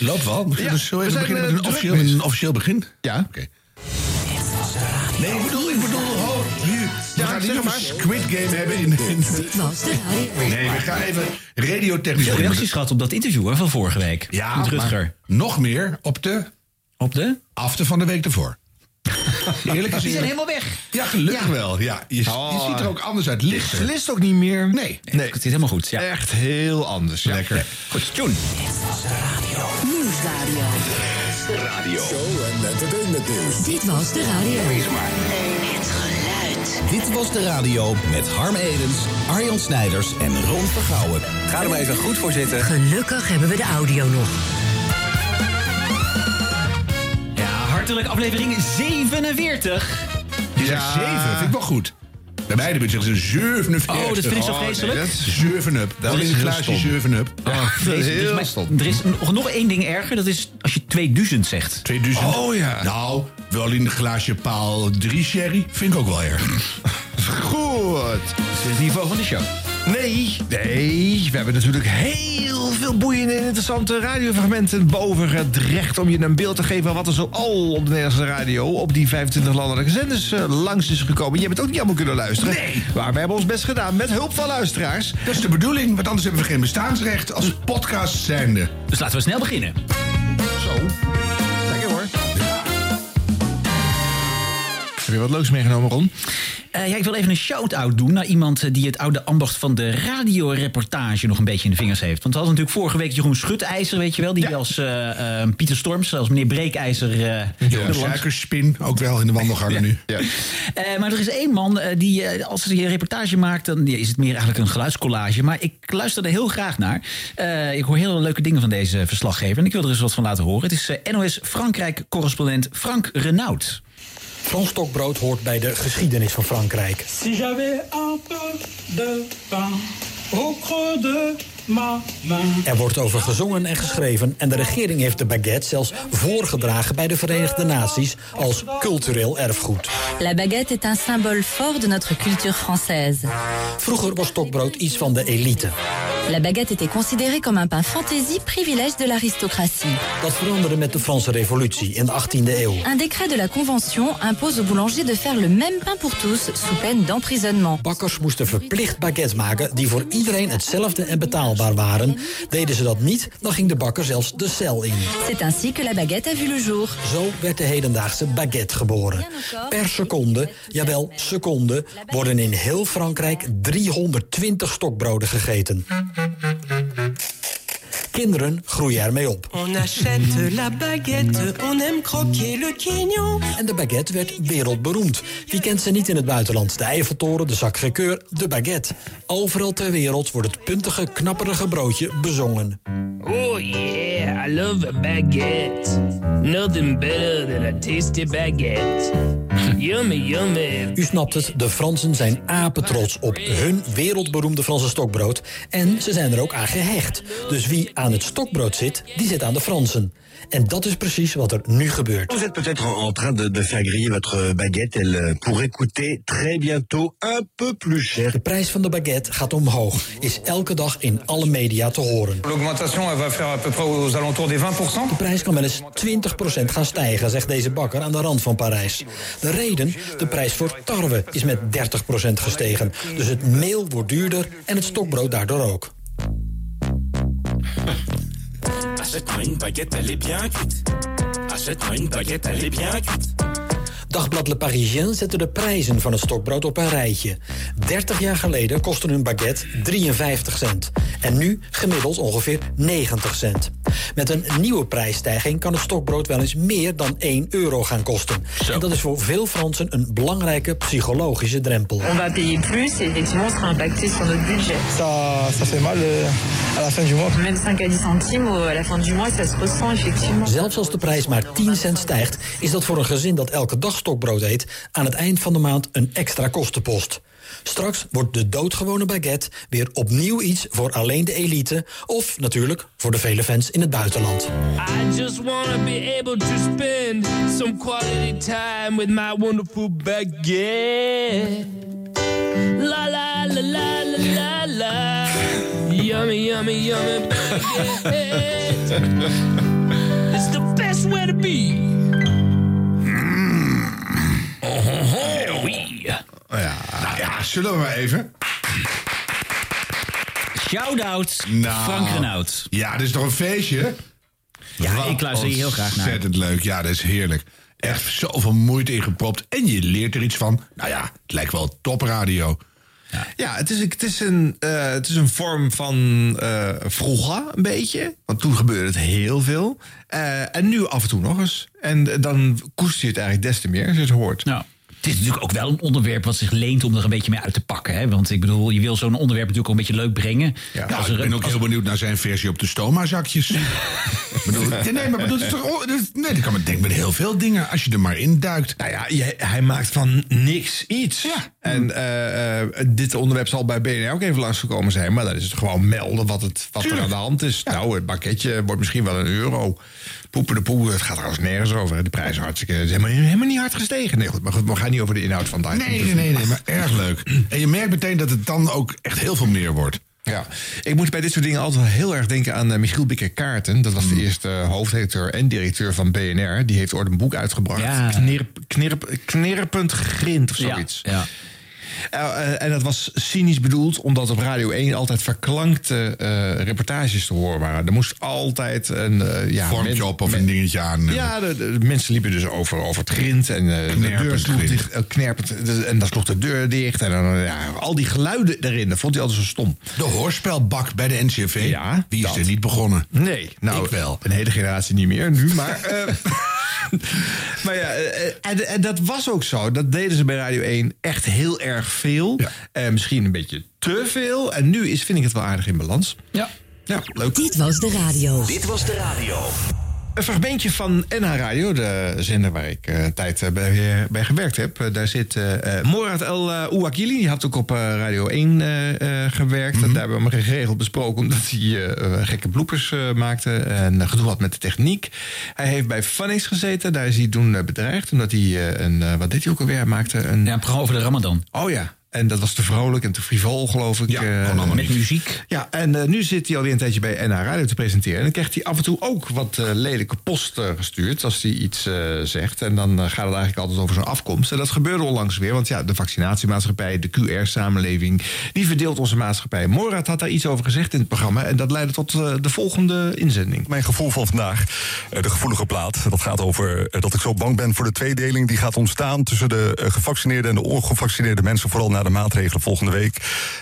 Loopt wel. Ja, dus zo we even zijn, beginnen eh, met een officieel, met- een officieel begin. Ja. Oké. Nee, ik bedoel, ik bedoel, oh, we Ja, gaan zeg maar. Squid Game hebben in... in Dit was de radio. nee, we gaan even radiotechnisch Veel reacties gehad op dat interview hè, van vorige week. Ja, met Rutger. maar nog meer op de Op de? after van de week ervoor. Eerlijk Die zijn helemaal weg. Ja, gelukkig wel. Ja, je, je Oh. ziet er ook anders uit. Je Lichter. slist ook niet meer. Nee. Nee. Het zit helemaal goed. Ja. Echt heel anders. Ja. Lekker. Goed, Tjoen. Nieuwsradio. Show en entertainment nieuws. Dit was de radio. Het geluid. Dit was de radio met Harm Edens, Arjan Snijders en Ron Vergouwen. Ga er maar even goed voor zitten. Gelukkig hebben we de audio nog. Hartelijk aflevering 47. Je zegt Ja. 7, vind ik wel goed. Bij mij de zeggen ze 47. Oh, dat vind ik zo vreselijk. dat is- 7 up. Dat is is een glaasje stom. 7 up. Oh, Vreselijk. heel Dus stom. er is nog, nog één ding erger. Dat is als je 2000 zegt. 2000. Oh, ja. Nou, wel in een glaasje paal 3 sherry. Vind ik ook wel erg. Goed. Dat is het niveau van de show. Nee, nee. We hebben natuurlijk heel veel boeiende en interessante radiofragmenten boven gedrecht... om je een beeld te geven van wat er zo al op de Nederlandse radio... op die 25 landelijke zenders eh, langs is gekomen. Je hebt het ook niet allemaal kunnen luisteren. Nee. Maar we hebben ons best gedaan met hulp van luisteraars. Dat is de bedoeling, want anders hebben we geen bestaansrecht als podcast zijnde. Dus laten we snel beginnen. Zo. Wat leuks meegenomen, Ron? Eh, ja, ik wil even een shout-out doen naar iemand eh, die het oude ambacht van de radioreportage nog een beetje in de vingers heeft. Want we hadden natuurlijk vorige week Jeroen Schutijzer, weet je wel, die als eh, Pieter Storms, als meneer Breekijzer. eh, Ja, suikerspin, ook wel in de wandelgangen nu. Ja. Maar er is één man die, als hij een reportage maakt, dan is het meer eigenlijk een geluidscollage. Maar ik luister er heel graag naar. Ik hoor hele leuke dingen van deze verslaggever. En ik wil er eens wat van laten horen. Het is NOS Frankrijk-correspondent Frank Renaud. Frans stokbrood hoort bij de geschiedenis van Frankrijk. Si j'avais un peu de pain au creux de ma main. Er wordt over gezongen en geschreven en de regering heeft de baguette zelfs voorgedragen bij de Verenigde Naties als cultureel erfgoed. La baguette est un symbole fort de notre culture française. Vroeger was stokbrood iets van de elite. La baguette était considérée comme un pain fantaisie, privilège de l'aristocratie. Dat veranderde met de Franse revolutie in de 18e eeuw. Un décret de la Convention impose aux boulangers de faire le même pain pour tous, sous peine d'emprisonnement. Bakkers moesten verplicht baguettes maken die voor iedereen hetzelfde en betaalbaar waren. Deden ze dat niet, dan ging de bakker zelfs de cel in. C'est ainsi que la baguette a vu le jour. Zo werd de hedendaagse baguette geboren. Per seconde, jawel seconde, worden in heel Frankrijk 320 stokbroden gegeten. Kinderen groeien ermee op. On achète la baguette, on aime croquer le quignon. En de baguette werd wereldberoemd. Wie kent ze niet in het buitenland? De Eiffeltoren, de Sacré-Cœur, de baguette. Overal ter wereld wordt het puntige, knapperige broodje bezongen. Oh yeah, I love a baguette. Nothing better than a tasty baguette. Yummy, yummy. U snapt het, de Fransen zijn apetrots op hun wereldberoemde Franse stokbrood. En ze zijn er ook aan gehecht. Dus wie aan het stokbrood zit, die zit aan de Fransen. En dat is precies wat er nu gebeurt. Vous êtes peut-être en train de, de faire griller votre baguette. Elle euh, pourrait coûter très bientôt un peu plus cher. De prijs van de baguette gaat omhoog, is elke dag in alle media te horen. L'augmentation elle va faire à peu près aux alentours des 20%. De prijs kan wel eens 20% gaan stijgen, zegt deze bakker aan de rand van Parijs. De reden, de prijs voor tarwe is met 30% gestegen. Dus het meel wordt duurder en het stokbrood daardoor ook. Achète-moi une baguette, elle est bien cuite. Achète-moi une baguette, elle est bien cuite. Dagblad Le Parisien zette de prijzen van het stokbrood op een rijtje. 30 jaar geleden kostte een baguette 53 cent. En nu gemiddeld ongeveer 90 cent. Met een nieuwe prijsstijging kan het stokbrood wel eens meer dan 1 euro gaan kosten. En dat is voor veel Fransen een belangrijke psychologische drempel. On va payer plus et effectivement on sera impacté sur notre budget. Ça, ça fait mal euh, à la fin du mois. Même 5 à 10 centimes à la fin du mois, ça se ressent effectivement. Zelfs als de prijs maar 10 cent stijgt, is dat voor een gezin dat elke dag stokbrood eet aan het eind van de maand een extra kostenpost. Straks wordt de doodgewone baguette weer opnieuw iets voor alleen de elite of natuurlijk voor de vele fans in het buitenland. I just wanna be able to spend some quality time with my wonderful baguette. La la la la la la la. Yummy, yummy, yummy baguette. It's the best way to be. Ja. Nou ja, zullen we maar even? Shout-out Nou, Frank Renaud. Ja, dit is toch een feestje? Ja, Wat ik luister hier heel graag naar. Ontzettend leuk. Ja, dat is heerlijk. Echt zoveel moeite ingepropt. En je leert er iets van. Nou ja, het lijkt wel topradio. Ja, het is, het is, een, eh, het is een vorm van eh vroeger, een beetje. Want toen gebeurde het heel veel. Eh, en nu af en toe nog eens. En eh, dan koester je het eigenlijk des te meer, als je het hoort. Nou. Het is natuurlijk ook wel een onderwerp wat zich leent om er een beetje mee uit te pakken. Hè? Want ik bedoel, je wil zo'n onderwerp natuurlijk ook een beetje leuk brengen. Ja, Als ik ben ook als- heel benieuwd naar zijn versie op de stoma-zakjes. Ik bedoel, nee, maar bedoel, het is toch, oh, nee, dat kan me denken met heel veel dingen. Als je er maar in duikt. Nou ja, je- hij maakt van niks iets. Ja. En eh, eh, dit onderwerp zal bij BNR ook even langsgekomen zijn. Maar dan is het gewoon melden wat, het, wat er aan de hand is. Nou, het pakketje wordt misschien wel een euro. Poepen de poe, het gaat trouwens nergens over. De prijs is hartstikke, is helemaal, helemaal niet hard gestegen. Nee, goed, maar goed, we gaan niet over de inhoud van het item. Nee, nee, nee, nee, maar erg leuk. En je merkt meteen dat het dan ook echt heel veel meer wordt. Ja, ik moet bij dit soort dingen altijd heel erg denken aan eh, Michiel Bikker-Kaarten. Dat was de eerste eh, hoofdredacteur en directeur van BNR. Die heeft ooit een boek uitgebracht. Ja. Knirp, knirp, knirpend grind of ja, zoiets. ja. Eh, en dat was cynisch bedoeld, omdat op Radio 1 altijd verklankte eh, reportages te horen waren. Er moest altijd een uh, ja, Vormpje men- op of een dingetje aan. eh. Ja, de, de mensen liepen dus over, over het grind en eh, de deur sloeg dicht, eh, knerpend, en dan sloeg de deur dicht. En dan, eh, ja, al die geluiden erin, dat vond hij altijd zo stom. De hoorspelbak bij de NCV. Ja, Wie is dat. er niet begonnen? Nee, nou, Ik wel. Een hele generatie niet meer nu, maar. eh, maar ja, eh, en, en dat was ook zo. Dat deden ze bij Radio 1 echt heel erg veel. Ja. Eh, misschien een beetje te veel. En nu is, vind ik het wel aardig in balans. Ja. Ja, leuk. Dit was de radio. Dit was de radio. Een fragmentje van NH Radio, de zender waar ik eh, een tijd eh, bij, bij gewerkt heb. Eh, daar zit eh eh, Morad El uh, Ouakili, die had ook op eh, Radio 1 eh, eh, gewerkt. En daar hebben we hem geregeld besproken omdat hij eh, eh, gekke bloepers eh, maakte en eh, gedoe had met de techniek. Hij heeft bij Funnies gezeten, daar is hij toen eh, bedreigd. Omdat hij eh, een, eh, wat deed hij ook alweer? Hij maakte een... Ja, een programma over de Ramadan. Oh ja. En dat was te vrolijk en te frivol, geloof ik. Ja, eh, Met niet. muziek. ja, en eh, nu zit hij alweer een tijdje bij NH Radio te presenteren. En dan krijgt hij af en toe ook wat eh, lelijke post gestuurd als hij iets eh, zegt. En dan gaat het eigenlijk altijd over zijn afkomst. En dat gebeurde onlangs weer, want ja, de vaccinatiemaatschappij, de QR-samenleving, die verdeelt onze maatschappij. Morad had daar iets over gezegd in het programma. En dat leidde tot eh, de volgende inzending. Mijn gevoel van vandaag, de gevoelige plaat. Dat gaat over dat ik zo bang ben voor de tweedeling die gaat ontstaan tussen de gevaccineerde en de ongevaccineerde mensen, vooral na de maatregelen volgende week.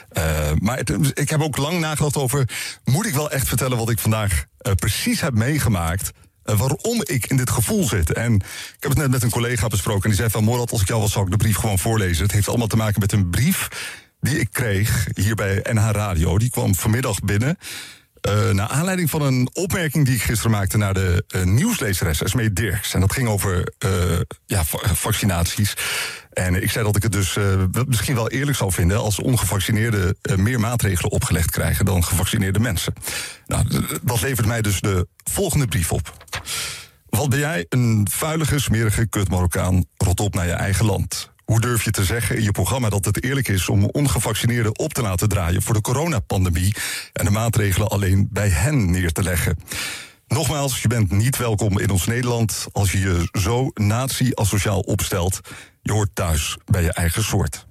Eh, maar ik heb ook lang nagedacht over, moet ik wel echt vertellen wat ik vandaag eh, precies heb meegemaakt? eh, waarom ik in dit gevoel zit. En ik heb het net met een collega besproken. En die zei van, Morad, als ik jou was, zou ik de brief gewoon voorlezen. Het heeft allemaal te maken met een brief die ik kreeg hier bij NH Radio. Die kwam vanmiddag binnen. Uh, naar aanleiding van een opmerking die ik gisteren maakte naar de uh, nieuwslezeres Esmee Dirks. En dat ging over ja, va vaccinaties. En ik zei dat ik het dus misschien wel eerlijk zou vinden als ongevaccineerden meer maatregelen opgelegd krijgen dan gevaccineerde mensen. Nou, dat levert mij dus de volgende brief op. Wat ben jij, een vuilige, smerige kut Marokkaan, rot op naar je eigen land. Hoe durf je te zeggen in je programma dat het eerlijk is om ongevaccineerden op te laten draaien voor de coronapandemie en de maatregelen alleen bij hen neer te leggen? Nogmaals, je bent niet welkom in ons Nederland als je je zo nazi-asociaal opstelt. Je hoort thuis bij je eigen soort.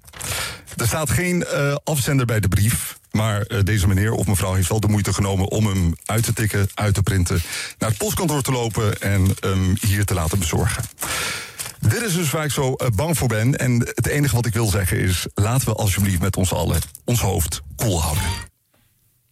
Er staat geen uh, afzender bij de brief. Maar uh, deze meneer of mevrouw heeft wel de moeite genomen om hem uit te tikken, uit te printen, naar het postkantoor te lopen en hem hier te laten bezorgen. Dit is dus waar ik zo uh, bang voor ben. En het enige wat ik wil zeggen is: laten we alsjeblieft met ons allen ons hoofd koel houden.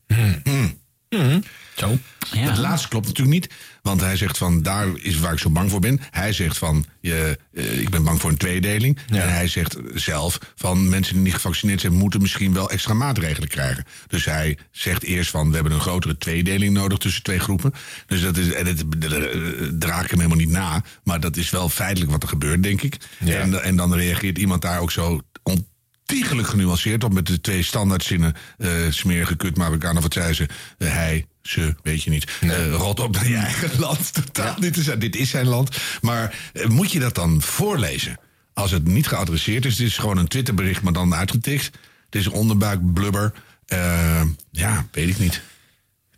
Hmm. Mm. Hmm. Zo. Ja. Het laatste klopt natuurlijk niet. Want hij zegt van, daar is waar ik zo bang voor ben. Hij zegt van, je, uh, ik ben bang voor een tweedeling. Ja. En hij zegt zelf van, mensen die niet gevaccineerd zijn... moeten misschien wel extra maatregelen krijgen. Dus hij zegt eerst van, we hebben een grotere tweedeling nodig... tussen twee groepen. Dus dat is, en het draag ik hem helemaal niet na. Maar dat is wel feitelijk wat er gebeurt, denk ik. Ja. En, en dan reageert iemand daar ook zo... ontiegelijk genuanceerd op met de twee standaardzinnen... Uh, smerige kut Marokkaan of wat zei ze... Uh, hij, ze, weet je niet. Nee. Uh, rot op naar je eigen land. Totaal ja. niet te zijn. Dit is zijn land. Maar uh, moet je dat dan voorlezen? Als het niet geadresseerd is, dit is gewoon een Twitterbericht, maar dan uitgetikt. Het is een onderbuik blubber. Uh, ja, weet ik niet.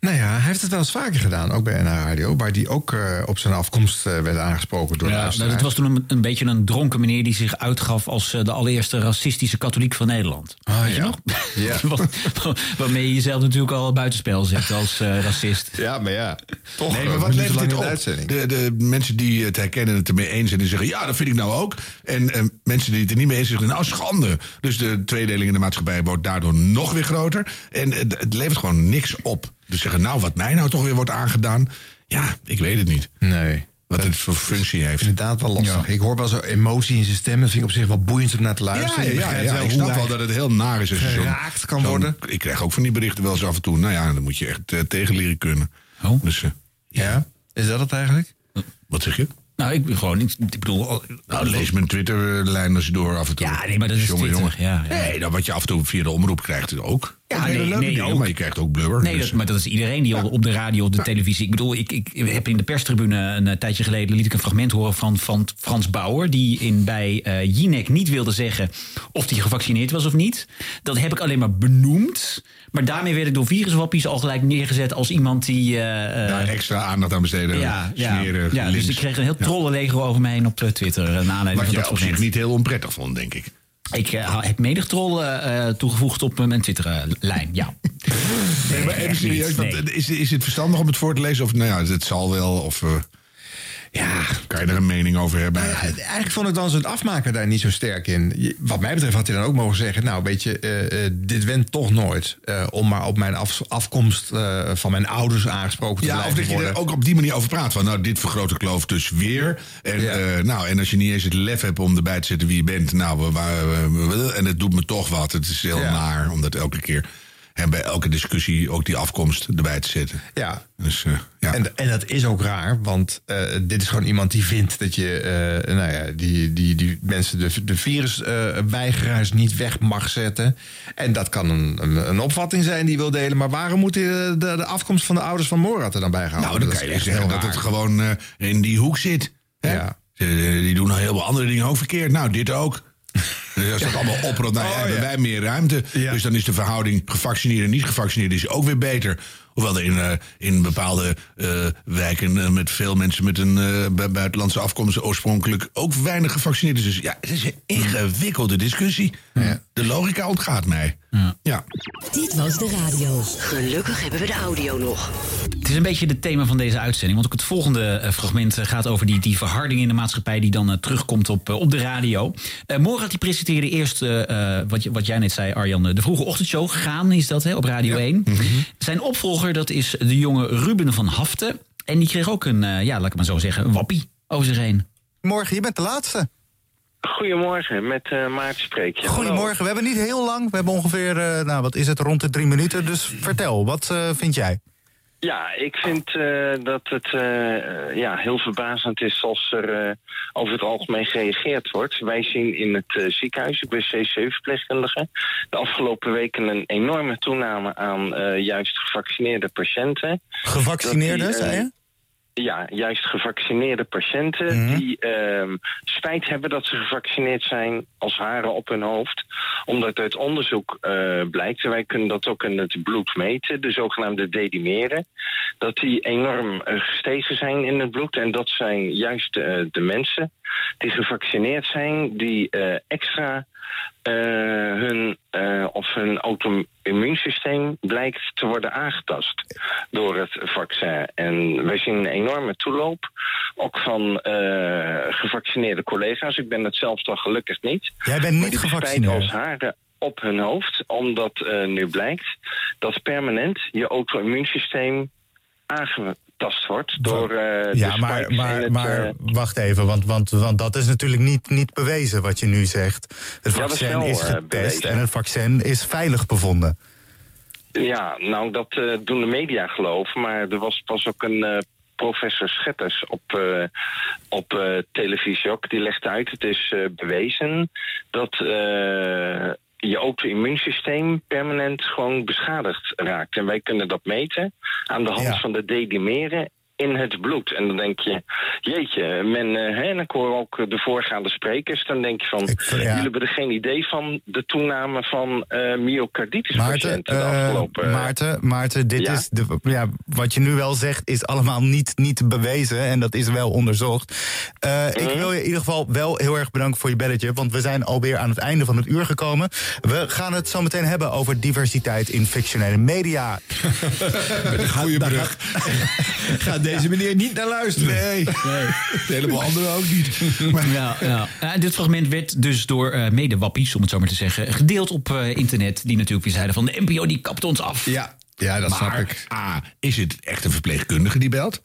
Nou ja, hij heeft het wel eens vaker gedaan, ook bij NH Radio... waar hij ook eh, op zijn afkomst eh, werd aangesproken door de Ja, nou, dat was toen een, een beetje een dronken meneer die zich uitgaf als eh, de allereerste racistische katholiek van Nederland. Ah, Weet je ja. nog? Ja. Wat- Waarmee je jezelf natuurlijk al buitenspel zet als eh, racist. Ja, maar ja, toch Nee, maar wat levert dit in op? de uitzending. De, de mensen die het herkennen en het ermee eens zijn, die zeggen ja, dat vind ik nou ook. En eh, mensen die het er niet mee eens zijn, zeggen nou schande. Dus de tweedeling in de maatschappij wordt daardoor nog weer groter. En het levert gewoon niks op. Dus zeggen nou, wat mij nou toch weer wordt aangedaan. Ja, ik weet het niet. Nee. Wat het voor functie heeft. Inderdaad wel lastig. Ik hoor wel zo emotie in zijn stem. Dat vind ik op zich wel boeiend om naar te luisteren. ja, ik snap wel dat het heel naar is als je zo'n- geraakt kan zo'n- worden. Ik krijg ook van die berichten wel eens af en toe. Nou ja, dan moet je echt eh, tegen leren kunnen. Oh. Dus, eh, Ja, is dat het eigenlijk? wat zeg je? Nou, ik gewoon niet. Ik bedoel. Nou, lees mijn Twitterlijn als je door af en toe. Ja, nee, maar dat is Jongen, Twitter, jongen. ja, ja. Nee, dan wat je af en toe via de omroep krijgt ook. Ja, hele nee, leuke nee, dingen, ook. maar je krijgt ook blubber. Nee, dus- dat, maar dat is iedereen die op- op de radio, op de televisie. Ik bedoel, ik, ik heb in de perstribune een eh, tijdje geleden liet ik een fragment horen van, van Frans Bauer, die in, bij eh Jinek niet wilde zeggen of hij gevaccineerd was of niet. Dat heb ik alleen maar benoemd. Maar daarmee werd ik door viruswappies al gelijk neergezet als iemand die. Daar extra aandacht aan besteden. ja, ja, ja, dus ik kreeg een heel trollenleger over mij heen op Twitter. Naar aanleiding Wat van je dat op zich niet heel onprettig vond, denk ik. Ik eh, heb menig eh, toegevoegd op eh, mijn Twitter-lijn, ja. Nee, maar even serieus, want is, is het verstandig om het voor te lezen? Of nou ja, het zal wel, of... eh, ja, kan je er een mening over hebben? Ja, eigenlijk vond ik dan zijn afmaker daar niet zo sterk in. Wat mij betreft had hij dan ook mogen zeggen... nou, weet je, eh, eh, dit went toch nooit. eh, om maar op mijn af- afkomst eh, van mijn ouders aangesproken te Ja, of dat je worden. er ook op die manier over praat. Van nou, dit vergroot de kloof dus weer. En, eh, nou, en als je niet eens het lef hebt om erbij te zetten wie je bent. Nou, we- en het doet me toch wat. Het is heel naar om dat elke keer. En bij elke discussie ook die afkomst erbij te zetten. Ja. Dus, eh, ja. En, en dat is ook raar, want eh, dit is gewoon iemand die vindt dat je eh, nou ja, die, die, die mensen de, de virusweigeraars niet weg mag zetten. En dat kan een, een, een opvatting zijn die wil delen. Maar waarom moet de, de, de afkomst van de ouders van Morat er dan bij gehouden nou, dan worden? kan je zeggen dat het gewoon in die hoek zit. Hè? Ja. Die doen nog heel veel andere dingen ook verkeerd. Nou, dit ook. Dus als dat allemaal oprot, nou ja, Oh, hebben ja. wij meer ruimte. Ja. Dus dan is de verhouding gevaccineerd en niet gevaccineerd is ook weer beter. Hoewel er in, eh, in bepaalde eh, wijken eh, met veel mensen met een eh, bu- buitenlandse afkomst oorspronkelijk ook weinig gevaccineerd is. Dus ja, het is een ingewikkelde discussie. De logica ontgaat mij. Ja. Dit was de radio. Gelukkig hebben we de audio nog. Het is een beetje het thema van deze uitzending. Want ook het volgende eh, fragment eh, gaat over die, die verharding in de maatschappij... die dan eh, terugkomt op, op de radio. Eh Morat die presenteerde eerst, eh, eh, wat, je- wat jij net zei, Arjan... de vroege ochtendshow. Gaan is dat, hè, op Radio 1. Zijn opvolger, dat is de jonge Ruben van Haften. En die kreeg ook een, eh, ja, laat ik maar zo zeggen, een wappie over zich heen. Morgen, je bent de laatste. Goedemorgen, met eh Maarten spreek je. Goedemorgen, we hebben niet heel lang. We hebben ongeveer, eh, nou wat is het, rond de drie minuten. Dus vertel, wat eh, vind jij? Ja, ik vind dat het ja, heel verbazend is als er over het algemeen gereageerd wordt. Wij zien in het ziekenhuis, ik ben C7-verpleegkundige, de afgelopen weken een enorme toename aan juist gevaccineerde patiënten. Gevaccineerde, die, zei je? Ja, juist gevaccineerde patiënten Mhm. die ehm, spijt hebben dat ze gevaccineerd zijn als haren op hun hoofd. Omdat uit onderzoek eh, blijkt, en wij kunnen dat ook in het bloed meten, de zogenaamde dedimeren, dat die enorm eh, gestegen zijn in het bloed. En dat zijn juist eh, de mensen die gevaccineerd zijn, die extra eh, hun, eh, of hun auto-immuunsysteem blijkt te worden aangetast door het vaccin. En wij zien een enorme toeloop, ook van eh, gevaccineerde collega's. Ik ben het zelf dan gelukkig niet. Jij bent niet gevaccineerd. als haren op hun hoofd, omdat nu blijkt dat permanent je auto-immuunsysteem aangetast wordt door eh, Ja, maar, maar, het, maar eh, wacht even, want, want, want dat is natuurlijk niet, niet bewezen wat je nu zegt. Het Ja, vaccin wel, is eh, getest bewezen. en het vaccin is veilig bevonden. Ja, nou, dat doen de media geloven. Maar er was pas ook een professor Schetters op, op televisie ook. Die legde uit, het is bewezen dat je auto-immuunsysteem permanent gewoon beschadigd raakt. En wij kunnen dat meten aan de hand Ja. van de dedimeren in het bloed. En dan denk je, jeetje, men, eh, hè, en ik hoor ook de voorgaande sprekers, dan denk je van, jullie hebben er geen idee van de toename van eh myocarditis Maarten, patiënten de eh, afgelopen... Maarten, Maarten, dit Ja? is de, ja, wat je nu wel zegt, is allemaal niet, niet bewezen en dat is wel onderzocht. Eh, Ik Mhm. wil je in ieder geval wel heel erg bedanken voor je belletje, want we zijn alweer aan het einde van het uur gekomen. We gaan het zo meteen hebben over diversiteit in fictionele media. Met een goede brug. Gaat deze meneer niet naar luisteren? Nee. De heleboel anderen ook niet. Ja, ja. Ja, en dit fragment werd dus door eh medewappies, om het zo maar te zeggen, gedeeld op eh, internet. Die natuurlijk weer zeiden van de NPO die kapt ons af. Ja, ja dat snap maar, ik. A, is het echt een verpleegkundige die belt?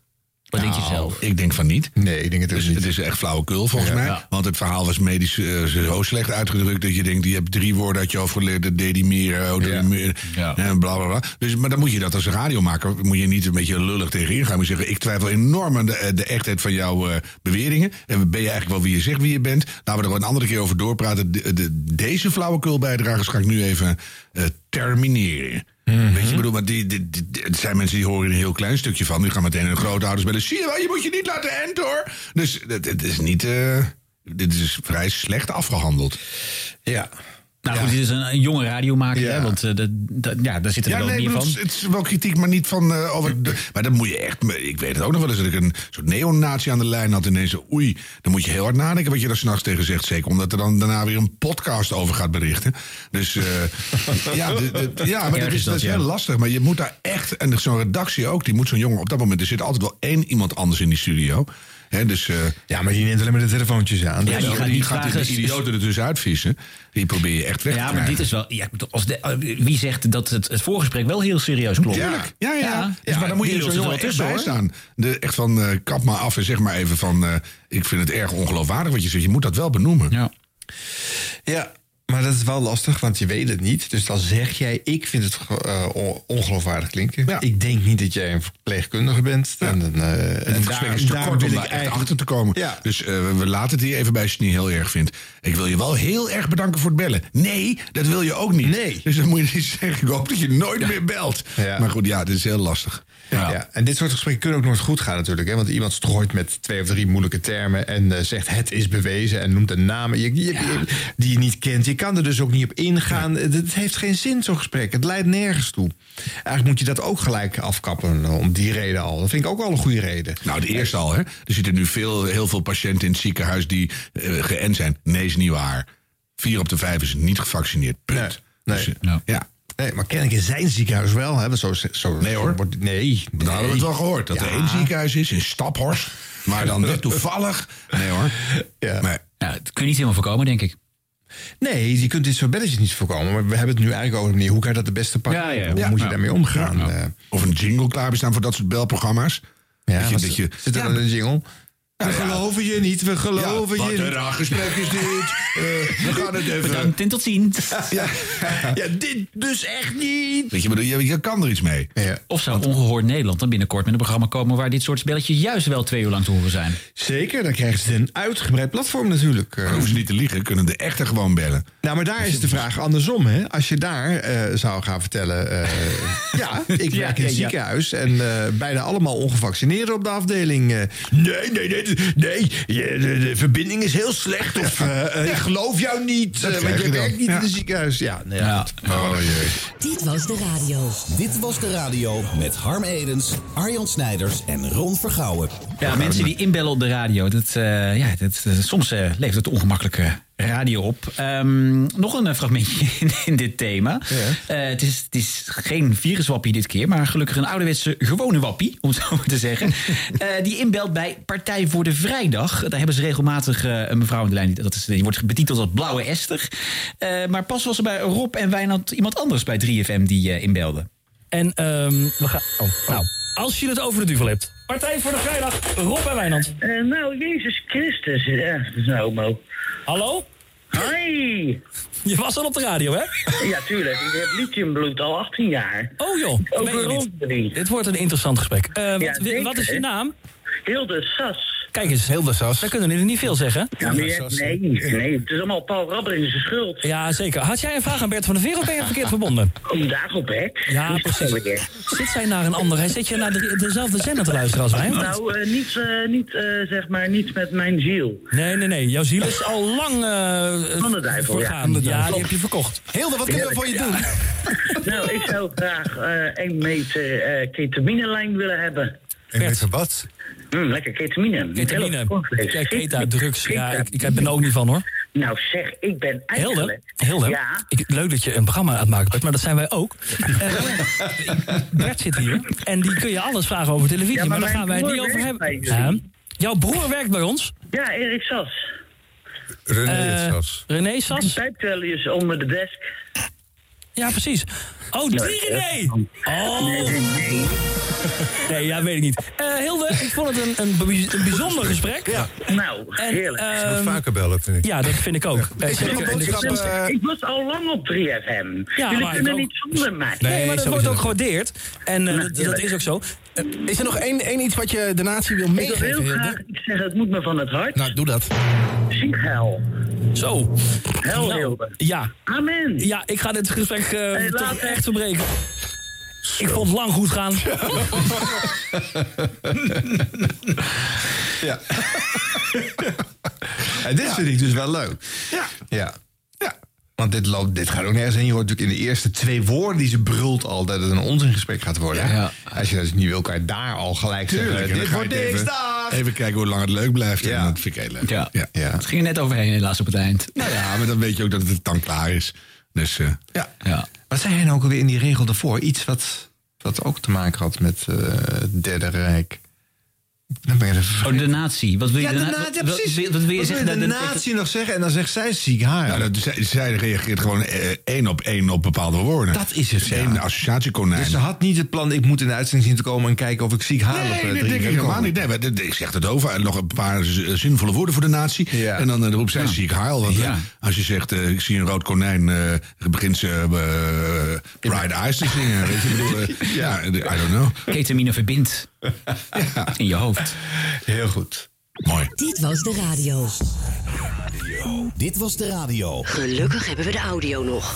Wat denk je Nou, zelf? Ik denk van niet. Nee, ik denk het Dus dus het is echt flauwekul volgens Ja. mij. Ja. Want het verhaal was medisch eh, zo slecht uitgedrukt... dat je denkt, je hebt drie woorden uit je hoofd geleerd... dat dedimeren, dedimeren, Ja. en bla bla bla. Dus, maar dan moet je dat als radiomaker... moet je niet een beetje lullig tegenin gaan. Maar zeggen, ik twijfel enorm aan de, eh, de echtheid van jouw eh, beweringen. En ben je eigenlijk wel wie je zegt wie je bent? Laten we er een andere keer over doorpraten. De, de- deze flauwekulbijdragers ga ik nu even eh, termineren. Mhm. Weet je, ik bedoel, maar die, die, die- het zijn mensen die horen er een heel klein stukje van. Die gaan meteen hun grootouders bellen. Zie je wel, je moet je niet laten enten hoor. Dus het het is niet. eh, dit is vrij slecht afgehandeld. Ja. Nou goed, dit is een, een jonge radiomaker, Ja. hè, want eh, ja, daar zitten er Ja, wel nee, meer van. het is wel kritiek, maar niet van. eh, over de- maar dan moet je echt. Ik weet het ook nog wel eens dat ik een soort neonatie aan de lijn had. Ineens, zo, oei, dan moet je heel hard nadenken wat je daar s'nachts tegen zegt. Zeker omdat er dan daarna weer een podcast over gaat berichten. Dus eh, ja, ja, maar dat is dat is heel lastig. Maar je moet daar echt. En zo'n redactie ook, die moet zo'n jongen op dat moment. Er zit altijd wel één iemand anders in die studio. Hè, dus, eh, Ja, maar die neemt alleen maar de telefoontjes aan. Ja, Dus- die gaat die gaat die idioten er dus uitvissen. Die probeer je echt weg te Ja, maar dit is wel. Ja, ik bedoel, als de, eh, wie zegt dat het, het voorgesprek wel heel serieus klopt? Ja, ja, ja. Ja, Dus, maar dan moet je er er wel echt tussen, bij staan. De, echt van, eh, kap maar af en zeg maar even van... eh, ik vind het erg ongeloofwaardig wat je zegt. Je moet dat wel benoemen. Ja. Ja, maar dat is wel lastig, want je weet het niet. Dus dan zeg jij, ik vind het eh, on- ongeloofwaardig klinken. Ja. Ik denk niet dat jij een verpleegkundige bent. En, dan, eh, En en gesprek is te daar kort om daar echt achter te komen. Ja. Dus eh, we laten het hier even bij als je het niet heel erg vindt. Ik wil je wel heel erg bedanken voor het bellen. Nee, dat wil je ook niet. Nee. Dus dan moet je niet zeggen, ik hoop dat je nooit meer belt. Maar goed, ja, dit is heel lastig. Ja. en dit soort gesprekken kunnen ook nooit goed gaan natuurlijk. Hè? Want iemand strooit met twee of drie moeilijke termen... en zegt het is bewezen en noemt een naam die je niet kent. Je kan er dus ook niet op ingaan. Het heeft geen zin, zo'n gesprek. Het leidt nergens toe. Eigenlijk moet je dat ook gelijk afkappen eh, om die reden al. Dat vind ik ook wel een goede reden. Nou, de eerste al, hè. Er zitten nu veel, heel veel patiënten in het ziekenhuis die eh geënt zijn. Nee, is niet waar. Vier op de vijf is niet gevaccineerd. Punt. Nee, Dus, nee. eh, ja. Nee, maar kennelijk in zijn ziekenhuis wel. Hè? Zo, zo, Nee, hoor. wordt- nee, Dan hadden we het wel gehoord. Dat er één ziekenhuis is in Staphorst. Maar dan net toevallig. Nee hoor. Ja. Nee. Ja, dat kun je niet helemaal voorkomen, denk ik. Nee, je kunt dit soort belletjes niet voorkomen. Maar we hebben het nu eigenlijk over de manier... hoe kan je dat het beste pakken? Ja, ja. Hoe Ja. moet je daarmee omgaan? Ja. Eh, Of een jingle klaarbestaan voor dat soort belprogramma's. ja, dat je, wat dat je, zit er ja, de jingle? We ja. geloven je niet, we geloven ja, wat je een niet. raar gesprek is dit. Eh, we gaan het even... Bedankt en tot ziens. Ja. Ja, dit dus echt niet. Weet je, maar je, je kan er iets mee. Ja. Of zou Ongehoord Nederland dan binnenkort met een programma komen... waar dit soort spelletjes juist wel twee uur lang te horen zijn? Zeker, dan krijgen ze een uitgebreid platform natuurlijk. Dan hoeven ze niet te liegen, kunnen de echte gewoon bellen. Nou, maar daar is de vraag andersom. Hè? Als je daar eh, zou gaan vertellen... eh, ja, ik Ja, werk in het ja. ziekenhuis... en eh, bijna allemaal ongevaccineerden op de afdeling. eh, nee, nee, nee, nee, je- de, de verbinding is heel slecht. Of eh, eh, ik geloof jou niet, eh, want je werkt niet Ja. in het ziekenhuis. Ja, nee, ja. Goed. Oh jee. Dit was de radio. Dit was de radio met Harm Edens, Arjan Snijders en Ron Vergouwen. Ja, mensen die inbellen op de radio. Dat, eh, ja, dat, soms eh, levert het ongemakkelijke radio op. Ehm, nog een eh, fragmentje in, in dit thema. Eh, het, is, het is geen viruswappie dit keer, maar gelukkig een ouderwetse gewone wappie, om het zo maar te zeggen. Eh, die inbelt bij Partij voor de Vrijdag. Daar hebben ze regelmatig eh, een mevrouw in de lijn. die- Dat is, die wordt betiteld als Blauwe Esther. Eh, maar pas was er bij Rob en Wijnand iemand anders bij 3FM die eh, inbelde. En ehm, we gaan. Oh, nou, als je het over de duvel hebt. Partij voor de Vrijdag, Rob en Wijnand. Eh, nou, Jezus Christus, ja, dat is een homo. Hallo? Hi! Je was al op de radio, hè? Ja, tuurlijk. Ik heb lithiumbloed al 18 jaar. Oh joh, Ook je niet? Dit wordt een interessant gesprek. Eh, wat, Ja, wat is je naam? Hilde Sas. Kijk eens. Hilde Sas. Daar kunnen jullie niet veel zeggen. Ja, maar je- nee, nee, het is allemaal Paul Rabber in zijn schuld. Ja, zeker. Had jij een vraag aan Bert van der Veer of ben je verkeerd verbonden? Om Dagobert? Ja, precies. Zit zij naar een ander? Zit je naar de, dezelfde zender te luisteren als wij? niet? Nou, eh, niet, eh, niet eh, zeg maar, niets met mijn ziel. Nee, nee, nee. Jouw ziel is al lang eh Van de duivel, ja. vergaan. De Ja, duivel. die heb je verkocht. Hilde, wat kunnen we voor je doen? nou, ik zou graag eh één meter eh ketaminelijn willen hebben. En meter wat? Mm, lekker ketamine. Ketamine. Ja, keta, drugs. Ja, ik, ik ben er ook niet van hoor. Nou zeg, ik ben eigenlijk... Hilde Ja, ik, leuk dat je een programma aan het maken bent, maar dat zijn wij ook. Eh, Bert zit hier en die kun je alles vragen over televisie, Ja, maar, maar daar gaan wij het niet over hebben. Ja. Jouw broer werkt bij ons. ja Erik Sas. René Eh, Sas. René Sas? pijpt wel eens onder de desk. Ja, precies. Oh, die René! Oh! Nee, nee, nee. Nee, ja, weet ik niet. Eh, Hilde, ik vond het een, een, bij- een bijzonder gesprek. Ja. Nou, heerlijk. Je moet vaker bellen, vind ik. Ja, dat vind ik ook. Eh, Ik, stil- ik was al lang op 3FM. Ja, Jullie maar kunnen ik ook. niet zonder mij. Nee, maar dat wordt ook gewaardeerd. En eh, dat, dat is ook zo. Eh, Is er nog één, één iets wat je de natie wil Ik wil meegeven, heel Hilde? graag iets zeggen, het moet me van het hart. Nou, doe dat. Ziek hel. Zo. Hel, Nou, Hilde. Ja. Amen. Ja, ik ga dit gesprek eh, Hey, toch echt verbreken. Ik vond het lang goed gaan. Ja. En dit vind ik dus wel leuk. Ja. Ja. ja. Want dit, loopt, dit gaat ook nergens heen. Je hoort natuurlijk in de eerste twee woorden die ze brult al... dat het een onzingesprek gaat worden. Ja. Als je dus niet wil, kan je daar al gelijk Tuurlijk. zeggen... dit wordt niks, even, dag! even kijken hoe lang het leuk blijft. Ja. En dat vind ik heel leuk. Ja. Ja. Ja. Het ging er net overheen helaas op het eind. Nou ja, maar dan weet je ook dat het dan klaar is. Dus eh, ja. Ja. Wat zei hij nou ook alweer in die regel daarvoor? Iets wat, wat ook te maken had met eh, het Derde Rijk. Dan ben Oh, de natie. Wat wil je, Ja, de na- na- wat- ja, precies. Wat, wat wil je Wat zeggen? wil de Dat- dat- natie nog zeggen en dan zegt zij ziek haar. Ja, dat, zij, zij reageert gewoon eh, één op één op bepaalde woorden. Dat is het, ja. Eén associatiekonijn. Dus ze had niet het plan, ik moet in de uitzending zien te komen en kijken of ik ziek haar Nee, eh, dat drie denk ik helemaal niet. Nee, maar ik zeg het over. En nog een paar z- zinvolle woorden voor de natie. Ja. En dan eh, roept zij zie ik haal. Want Ja. eh, als je zegt, eh, ik zie een rood konijn, eh, begint ze eh, Pride Eyes te zingen. Weet je, bedoel, eh, ja, I don't know. Ketamine verbindt in je hoofd. Heel goed. Mooi. Dit was de radio. Dit was de radio. Gelukkig hebben we de audio nog.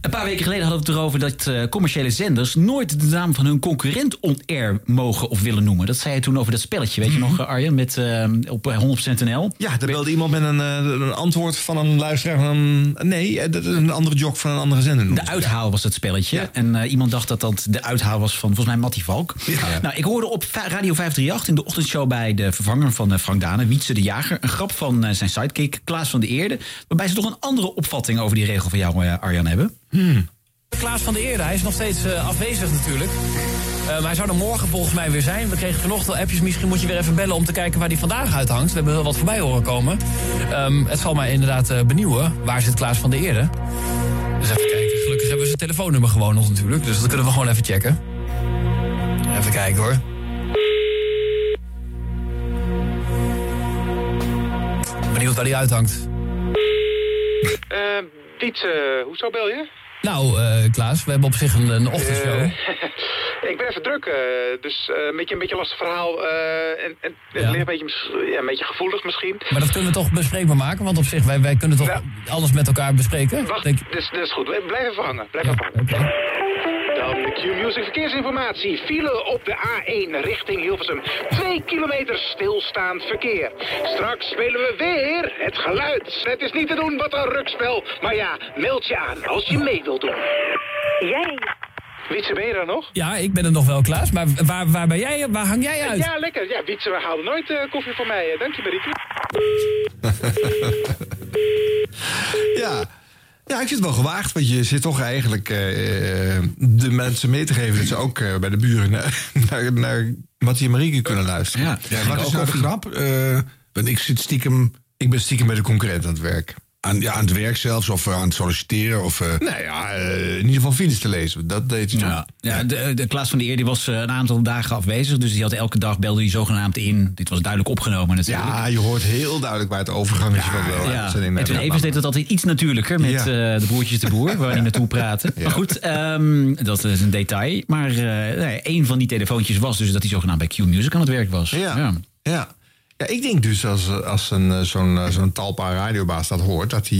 Een paar weken geleden hadden we het erover dat eh, commerciële zenders nooit de naam van hun concurrent on-air mogen of willen noemen. Dat zei je toen over dat spelletje, weet je nog, eh, Arjen, met, eh, op eh, 100% NL. Ja, er belde iemand met een, een antwoord van een luisteraar van een... Nee, dat is een andere jog van een andere zender. De uithaal was het spelletje. En iemand dacht dat dat de uithaal was van volgens mij Mattie Valk. Nou, ik hoorde op Radio 538 in de ochtendshow bij de vervanger van Frank Dane, Wietse de Jager, een grap van zijn sidekick Klaas van de Eerde. Waarbij ze toch een andere opvatting over die regel van jou, Arjan, hebben. Klaas van de Eerde, hij is nog steeds eh, afwezig natuurlijk. Eh, maar hij zou er morgen volgens mij weer zijn. We kregen vanochtend al appjes. Misschien moet je weer even bellen om te kijken waar die vandaag uithangt. We hebben heel wat voorbij horen komen. Ehm, het zal mij inderdaad eh, benieuwen. Waar zit Klaas van de Eerde? Dus even kijken. Gelukkig hebben we zijn telefoonnummer gewoon nog natuurlijk. Dus dat kunnen we gewoon even checken. Even kijken hoor. Benieuwd waar die uithangt. Wietse, hoezo bel je? Nou, eh, Klaas, we hebben op zich een, een ochtendshow. Eh, ik ben even druk, eh, dus een, beetje, een beetje lastig verhaal. en, en Ja. een beetje, ja, een beetje gevoelig misschien. Maar dat kunnen we toch bespreekbaar maken? Want op zich, wij, wij kunnen toch alles met elkaar bespreken? Wacht, Denk- dus, dus goed. Blijf even hangen. Blijf even hangen. De Q-Music verkeersinformatie. File op de A1 richting Hilversum. Twee kilometer stilstaand verkeer. Straks spelen we weer het geluid. Het is niet te doen wat een rukspel. Maar ja, meld je aan als je mee wilt doen. Jij? Wietse, ben je daar nog? Ja, ik ben er nog wel, Klaas. Maar waar, waar ben jij? Waar hang jij uit? Ja, lekker. Ja, Wietse, we haalden nooit eh, koffie voor mij. Dank je, Marieke. Ja. Ja, ik vind het wel gewaagd, want je zit toch eigenlijk eh, eh, de mensen mee te geven... dat ze ook eh, bij de buren naar, naar, naar Mattie en Marieke kunnen luisteren. Ja, wat is nou de grap? Eh, want ik zit stiekem... Ik ben stiekem bij de concurrent aan het werk. Aan, ja, aan het werk zelfs, of eh, aan het solliciteren. Of, eh, Nou ja, eh, in ieder geval files te lezen. Dat deed hij Ja, ja de, de Klaas van de Eer die was een aantal dagen afwezig. Dus die had elke dag belde hij zogenaamd in. Dit was duidelijk opgenomen natuurlijk. Ja, je hoort heel duidelijk waar het overgang is. Ja, naar Edwin de- Evers deed het altijd iets natuurlijker met Ja. de broertjes de boer, waar die naartoe praten. Maar goed, ehm, dat is een detail. Maar eh, nee, een van die telefoontjes was dus dat hij zogenaamd bij Q Music aan het werk was. Ja. ja. Ja, ik denk dus als, eh, als een, eh, zo'n eh, zo'n talpa radiobaas dat hoort, dat hij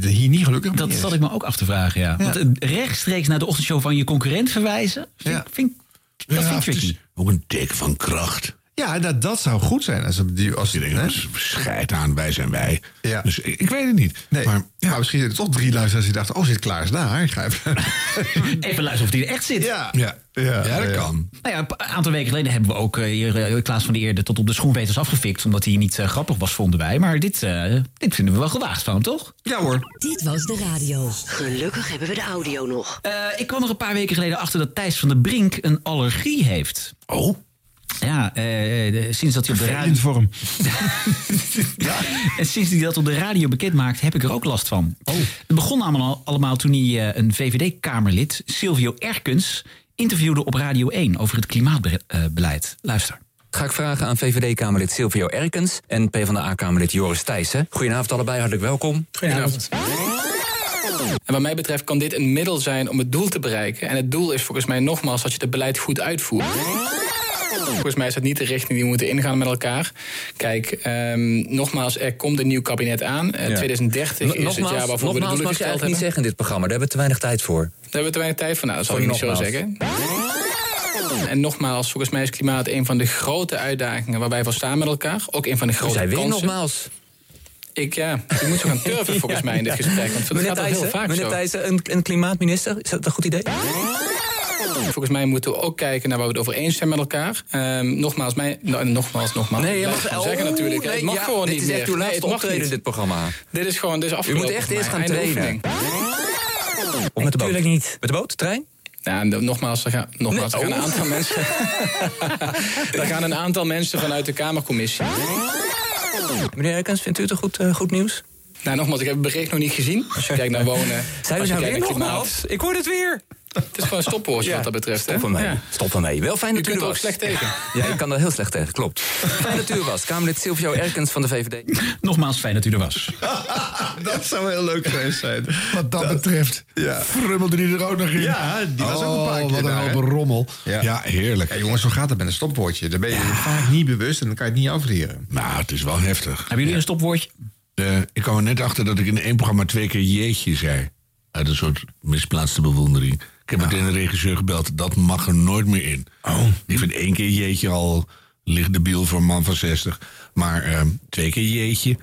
hier niet gelukkig mee Dat is. zat ik me ook af te vragen, ja. Want rechtstreeks naar de ochtendshow van je concurrent verwijzen, vind, Ja. vind, dat Ja, vind ik tricky. ook een teken van kracht. Ja, dat, dat zou goed zijn. Als, die, als, Die hè? denken, scheid aan, wij zijn wij. Ja. Dus ik, ik weet het niet. Nee, Maar maar, ja, misschien zijn er toch drie luisteraars die dachten... oh, zit Klaas daar? Ik ga even... Even luisteren of die er echt zit. ja. ja, ja, Ja, dat ja. kan. Nou ja, een aantal weken geleden hebben we ook eh, hier eh, Klaas van der Eerde tot op de schoenveters afgefikt. Omdat hij niet eh, grappig was, vonden wij. Maar dit, eh, dit vinden we wel gewaagd van hem, toch? Ja hoor. Dit was de radio. Gelukkig hebben we de audio nog. Eh, ik kwam er een paar weken geleden achter dat Thijs van der Brink een allergie heeft. Oh, Ja, eh, de- sinds dat hij op de radio... Hem. En sinds hij dat op de radio bekend maakt, heb ik er ook last van. Het begon allemaal, allemaal toen hij eh, een VVD-Kamerlid, Silvio Erkens, interviewde op Radio 1 over het klimaatbeleid. Luister. Ga ik vragen aan VVD-Kamerlid Silvio Erkens en PvdA-Kamerlid Joris Thijssen. Goedenavond allebei, hartelijk welkom. Goedenavond. En wat mij betreft kan dit een middel zijn om het doel te bereiken. En het doel is volgens mij nogmaals dat je het beleid goed uitvoert. Volgens mij is dat niet de richting die we moeten ingaan met elkaar. Kijk, ehm, nogmaals, er komt een nieuw kabinet aan. Eh, Ja. 2030 is het jaar waarvoor we de doelen mag je eigenlijk niet zeggen in dit programma. Daar hebben we te weinig tijd voor. Daar hebben we te weinig tijd voor. Nou, dat zal ik Sorry, niet zo zeggen. En nogmaals, volgens mij is klimaat een van de grote uitdagingen waar wij voor staan met elkaar. Ook een van de grote zei weer kansen. nogmaals. Ik, ja, je moet zo gaan turven volgens mij in dit gesprek. Want dat Meneer gaat al heel Thijssen, vaak meneer zo. Thijssen een, een klimaatminister, is dat een goed idee? Volgens mij moeten we ook kijken naar waar we het over eens zijn met elkaar. Ehm, nogmaals, mij, nou, nogmaals, nogmaals. Nee, je mag gewoon oh, zeggen natuurlijk. nee, het mag ja, gewoon dit niet is echt uw laatste het optreden niet. dit programma. Dit is gewoon, dit is U moet echt eerst gaan trainen. Of met de boot? Natuurlijk niet. Met de boot, trein? De- nogmaals, er gaan, nogmaals, er Nee, gaan een oh. aantal mensen. er gaan een aantal mensen vanuit de Kamercommissie. Meneer Erkens, vindt u het een goed, eh, goed nieuws? Nou, nogmaals, ik heb het bericht nog niet gezien. Als je kijkt naar wonen. Zijn we nou weer nogmaals? Ik hoor het weer. Het is gewoon een stopwoordje wat dat betreft. Stop hè? ermee. Ja. Stop ermee. Wel fijn U dat u kunt er ook was. slecht tegen. Ja, ik kan er heel slecht tegen, klopt. Fijn dat u er was. Kamerlid Silvio Erkens van de VVD. Nogmaals, fijn dat u er was. dat zou heel leuk geweest zijn. Wat dat betreft, Ja. frummelde die er ook nog in. Ja, die was ook een paar Oh, keer wat een rommel. Ja. Ja, heerlijk. Ja, jongens, zo gaat het met een stopwoordje. Daar ben je vaak niet bewust en dan kan je het niet afleren. Nou, het is wel heftig. Hebben jullie een stopwoordje? Eh, ik kwam er net achter dat ik in één programma twee keer jeetje zei. Uit een soort misplaatste bewondering. Ik heb meteen de regisseur gebeld. Dat mag er nooit meer in. Oh. Ik vind één keer jeetje al licht debiel voor een man van 60. Maar eh, twee keer jeetje,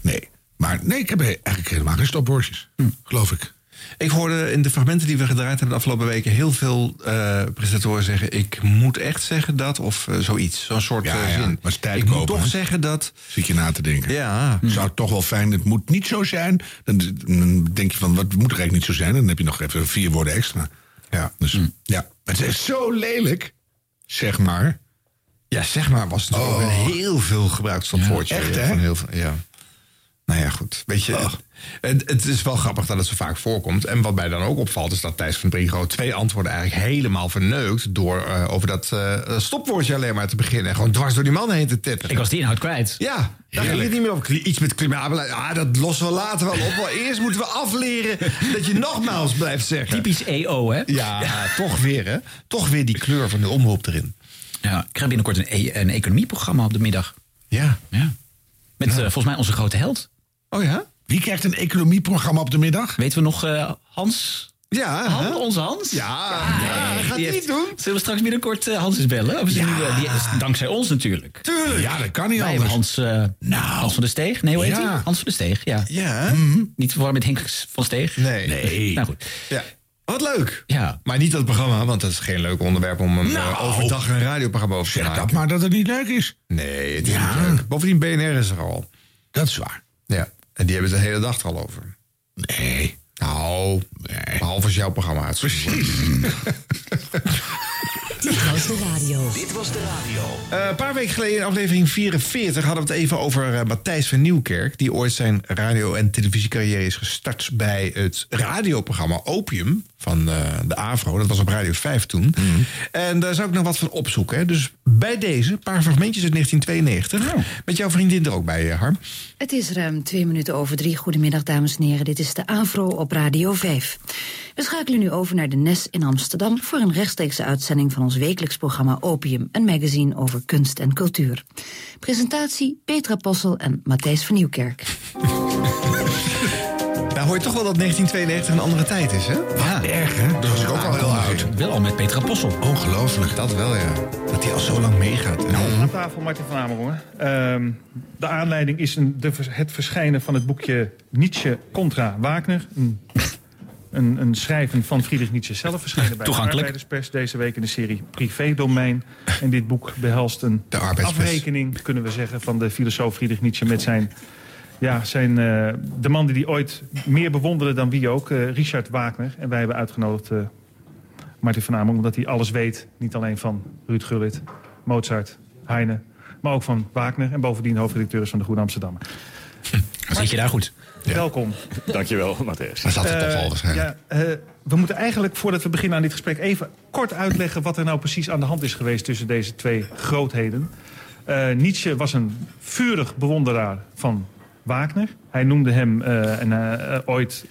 nee. Maar nee, ik heb eigenlijk helemaal geen stopwoordjes. Geloof ik. Ik hoorde in de fragmenten die we gedraaid hebben de afgelopen weken... heel veel eh, presentatoren zeggen... ik moet echt zeggen dat, of eh, zoiets. Zo'n soort Ja, eh, ja, zin. maar tijd ik moet toch zeggen dat... Zit je na te denken. Ja. Zou het toch wel fijn, het moet niet zo zijn. Dan, dan denk je van, wat moet er eigenlijk niet zo zijn? Dan heb je nog even vier woorden extra. Ja, dus, ja. Het is zo lelijk, zeg maar. Ja, zeg maar, was het ook een heel veel gebruikt stopwoordje. Ja, echt, hè? van heel veel, ja. Nou ja, goed. Weet je, het, het is wel grappig dat het zo vaak voorkomt. En wat mij dan ook opvalt, is dat Thijs van Brinkro twee antwoorden eigenlijk helemaal verneukt. door eh, over dat eh, stopwoordje alleen maar te beginnen. En gewoon dwars door die man heen te tippen. Ik was die inhoud kwijt. Ja, daar ging het niet meer over. Iets met klimaatbeleid. Ah, dat lossen we later wel op. Maar eerst moeten we afleren dat je nogmaals blijft zeggen. Typisch EO, hè? Ja, toch weer, hè? Toch weer die kleur van de omroep erin. Ja, ik krijg binnenkort een, e- een economieprogramma op de middag. Ja. ja. Met eh, volgens mij onze grote held. Oh ja? Wie krijgt een economieprogramma op de middag? Weten we nog eh, Hans? Ja, Han, hè? onze Hans? Ja, ja, gaat die hij heeft- doen? Zullen we straks binnenkort eh, Hans eens bellen? Of die is dankzij ons natuurlijk. Tuurlijk. Ja, dat kan niet Wij anders. Hans, eh, Hans van de Steeg. Nee, hoe heet Ja. hij? Hans van de Steeg, ja. Ja. Niet te verwarren met Henk van Steeg. Nee. Nee. Nou goed. Ja. Wat leuk. Ja. Maar niet dat programma, want dat is geen leuk onderwerp om een Nou. eh, overdag een radioprogramma over te Zeg maken. dat maar dat het niet leuk is. Nee, het is Ja. niet leuk. Bovendien, BNR is er al. Dat is waar. Ja. En die hebben het de hele dag er al over. Nee. Nou, behalve als jouw programma. Dit was de radio. Dit was de radio. Eh, een paar weken geleden in aflevering 44 hadden we het even over eh, Matthijs van Nieuwkerk. Die ooit zijn radio- en televisiecarrière is gestart bij het radioprogramma Opium van eh, de AVRO. Dat was op Radio 5 toen. En daar zou ik nog wat van opzoeken. Hè. Dus bij deze, een paar fragmentjes uit 1992. Met jouw vriendin er ook bij, eh, Harm. Het is ruim twee minuten over drie. Goedemiddag, dames en heren. Dit is de AVRO op Radio 5. We schakelen nu over naar de NES in Amsterdam... voor een rechtstreekse uitzending van ons wekelijks programma Opium... een magazine over kunst en cultuur. Presentatie Petra Possel en Matthijs van Nieuwkerk. Hoor je toch wel dat 1992 een andere tijd is, hè? Ja, erg hè? Dat was ik ook al heel oud. Wel al met Petra Possel. Ongelooflijk. Dat wel, ja. Dat hij al zo lang meegaat. En Aan tafel Martin van Amerongen. Ehm, de aanleiding is een, de, het verschijnen van het boekje Nietzsche contra Wagner. Een, een, een schrijven van Friedrich Nietzsche zelf verschenen bij de. Arbeiderspers deze week in de serie Privédomein. En dit boek behelst een afrekening, kunnen we zeggen, van de filosoof Friedrich Nietzsche met zijn... Ja, zijn, eh, de man die hij ooit meer bewonderde dan wie ook, eh, Richard Wagner. En wij hebben uitgenodigd eh, Martin van Amerongen, omdat hij alles weet. Niet alleen van Ruud Gullit, Mozart, Heine, maar ook van Wagner. En bovendien hoofdredacteur is van de Goede Amsterdammer. Dan zit je daar goed. Welkom. Dankjewel, Matthijs. Dat zat het toch al waarschijnlijk. ja, eh, we moeten eigenlijk, voordat we beginnen aan dit gesprek... even kort uitleggen wat er nou precies aan de hand is geweest... tussen deze twee grootheden. Eh, Nietzsche was een vurig bewonderaar van Wagner. Hij noemde hem eh, eh, ooit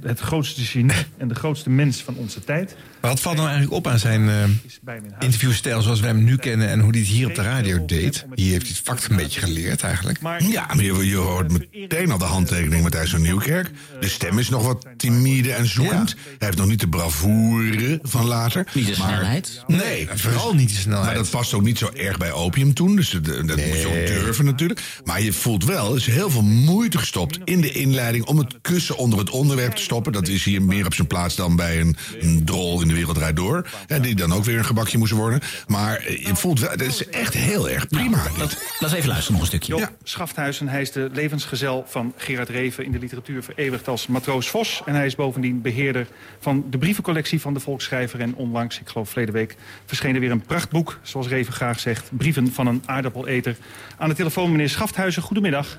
het grootste genie en de grootste mens van onze tijd. Maar wat valt nou eigenlijk op aan zijn eh, interviewstijl zoals wij hem nu kennen... en hoe hij het hier op de radio deed? Hier heeft hij het vak een beetje geleerd eigenlijk. Ja, maar je, je hoort meteen al de handtekening Matthijs van Nieuwkerk. De stem is nog wat timide en zoekend. Hij heeft nog niet de bravoure van later. Niet de maar- snelheid. Nee, vooral niet de snelheid. Maar dat past ook niet zo erg bij opium toen. Dus dat, dat moet je ook durven natuurlijk. Maar je voelt wel, er is heel veel moeite gestopt in de inleiding... om het kussen onder het onderwerp te stoppen. Dat is hier meer op zijn plaats dan bij een, een drol in de wereld draait door. En die dan ook weer een gebakje moest worden. Maar eh, je voelt wel, het is echt heel erg prima. Laten we even luisteren nog een stukje. Job Schafthuizen, hij is de levensgezel van Gerard Reven... in de literatuur vereeuwigd als matroos Vos. En hij is bovendien beheerder van de brievencollectie van de volksschrijver. En onlangs, ik geloof verleden week, verscheen er weer een prachtboek... zoals Reven graag zegt, Brieven van een aardappeleter. Aan de telefoon meneer Schafthuizen, goedemiddag.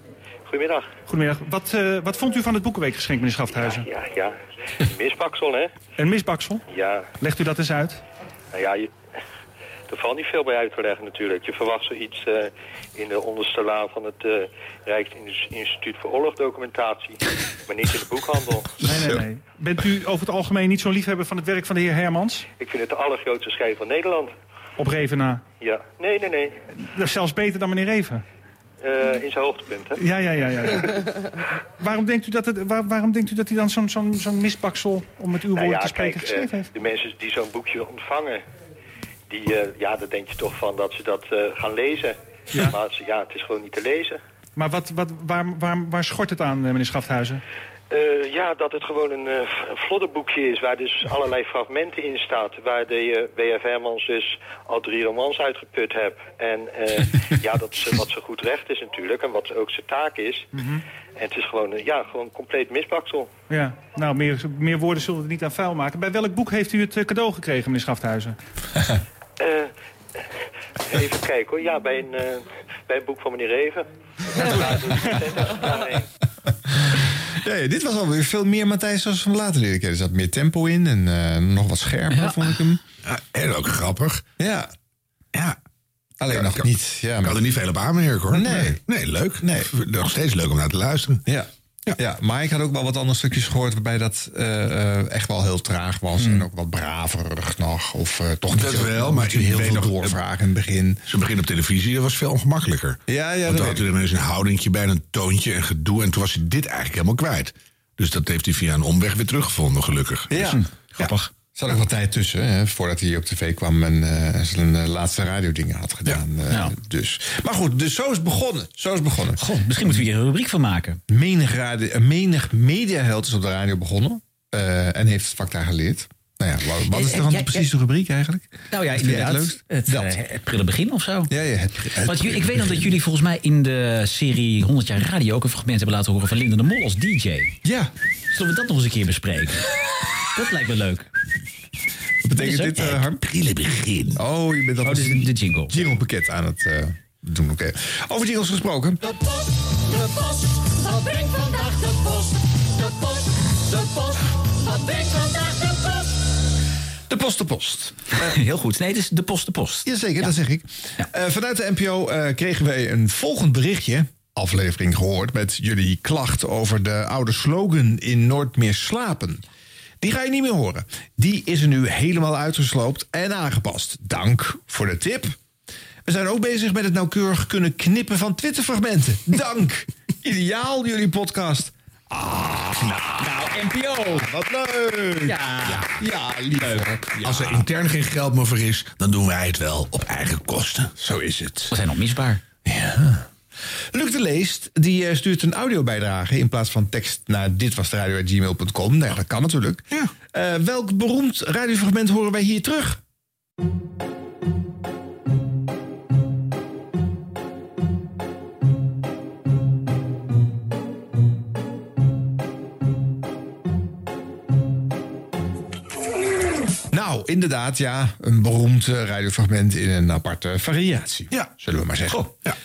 Goedemiddag. Goedemiddag. Wat, eh, wat vond u van het Boekenweekgeschenk, meneer Schafthuizen? Ja, ja. Misbaksel, hè? Een misbaksel? Ja. Legt u dat eens uit? Nou ja, je, er valt niet veel bij uit te leggen natuurlijk. Je verwacht zoiets eh, in de onderste laan van het uh, Rijksinstituut voor Oorlogdocumentatie. maar niet in de boekhandel. Nee, nee, nee. Bent u over het algemeen niet zo'n liefhebber van het werk van de heer Hermans? Ik vind het de allergrootste schrijver van Nederland. Op Reven na. Ja. Nee, nee, nee. Dat is zelfs beter dan meneer Reven. Eh, in zijn hoogtepunt, hè? Ja, ja, ja. ja, ja. waarom, denkt u dat het, waar- waarom denkt u dat hij dan zo'n zo'n zo'n misbaksel, om met uw Nou woorden ja, te spreken, kijk, geschreven eh, heeft? de mensen die zo'n boekje ontvangen, die, eh, ja, daar denk je toch van dat ze dat gaan lezen. Ja. Maar ze- ja, het is gewoon niet te lezen. Maar wat, wat, waar, waar, waar schort het aan, meneer Schafthuizen? Eh, ja, dat het gewoon een, flodderboekje is waar dus allerlei fragmenten in staat. Waar de eh, W.F. Hermans dus al drie romans uitgeput hebt. En ja, dat is wat zo goed recht is natuurlijk en wat ook zijn taak is. Mhm. En het is gewoon, ja, gewoon compleet misbaksel. Ja, nou, meer, meer woorden zullen we er niet aan vuil maken. Bij welk boek heeft u het cadeau gekregen, meneer Schafthuizen? Even kijken hoor. Ja, bij een, eh, bij een boek van meneer Reven. Ja, nee. Ja, ja, dit was alweer veel meer Matthijs zoals we hem later leren kennen. Er zat meer tempo in en eh, nog wat scherper, vond ik hem. en ook grappig. Ja. Ja. Alleen Ja, nog ik- niet. Ja, Ik kan er niet veel op aanmerken hoor. Nee. Nee, leuk. Nee. Nog steeds leuk om naar te luisteren. Ja. Ja. maar ik had ook wel wat andere stukjes gehoord... waarbij dat eh, eh, echt wel heel traag was. En ook wat braverig nog. Of eh, toch niet Dat zo- wel, maar je heel veel doorvragen in het begin. Zijn begin op televisie dat was veel ongemakkelijker. Ja, ja, Want toen had hij ineens een houdingje bij, en een toontje en gedoe. En toen was hij dit eigenlijk helemaal kwijt. Dus dat heeft hij via een omweg weer teruggevonden, gelukkig. Ja, Dus, grappig. Zat ook wat tijd tussen, hè, voordat hij op tv kwam en eh, zijn eh, laatste radiodingen had gedaan. eh, dus. Maar goed, dus zo is het begonnen. Zo is het begonnen. Misschien moeten we hier een rubriek van maken. Menig, radio, eh, menig mediaheld is op de radio begonnen eh, en heeft het vak daar geleerd. Nou ja, wat, wat is Eh, dan ja, precies de rubriek eigenlijk? Nou ja, het inderdaad. Het, Dat. eh, het prille begin of zo. Ja, ja, het, het Want ik weet nog dat jullie volgens mij in de serie 100 jaar radio... ook een fragment hebben laten horen van Linda de Mol als DJ. Ja. Zullen we dat nog eens een keer bespreken? dat lijkt me leuk. Wat betekent dit, eh, Harm? Prille begin. Oh, je bent Oh, al dit is de jingle. jinglepakket aan het eh, doen. Oké. Over jingles gesproken. De post, de post, wat brengt vandaag de post? De post, de post, wat brengt vandaag de post? De post, de post. Heel goed. Nee, het is de post, de post. Jazeker, dat zeg ik. Eh, vanuit de NPO eh, kregen wij een volgend berichtje. Aflevering gehoord met jullie klacht over de oude slogan in Nooit meer slapen. Die ga je niet meer horen. Die is er nu helemaal uitgesloopt en aangepast. Dank voor de tip. We zijn ook bezig met het nauwkeurig kunnen knippen van Twitterfragmenten. Dank! Ideaal, jullie podcast. Ah, nou, NPO. Wat leuk. Ja, ja lief. Als er intern geen geld meer voor is, dan doen wij het wel op eigen kosten. Zo is het. We zijn onmisbaar. Ja. Luc de Leest die eh, stuurt een audiobijdrage in plaats van tekst naar ditwasderadio.gmail.com. Nee, dat kan natuurlijk. Eh, welk beroemd radiofragment horen wij hier terug? Nou, inderdaad, ja. Een beroemd eh, radiofragment in een aparte variatie. Ja. Zullen we maar zeggen. ja.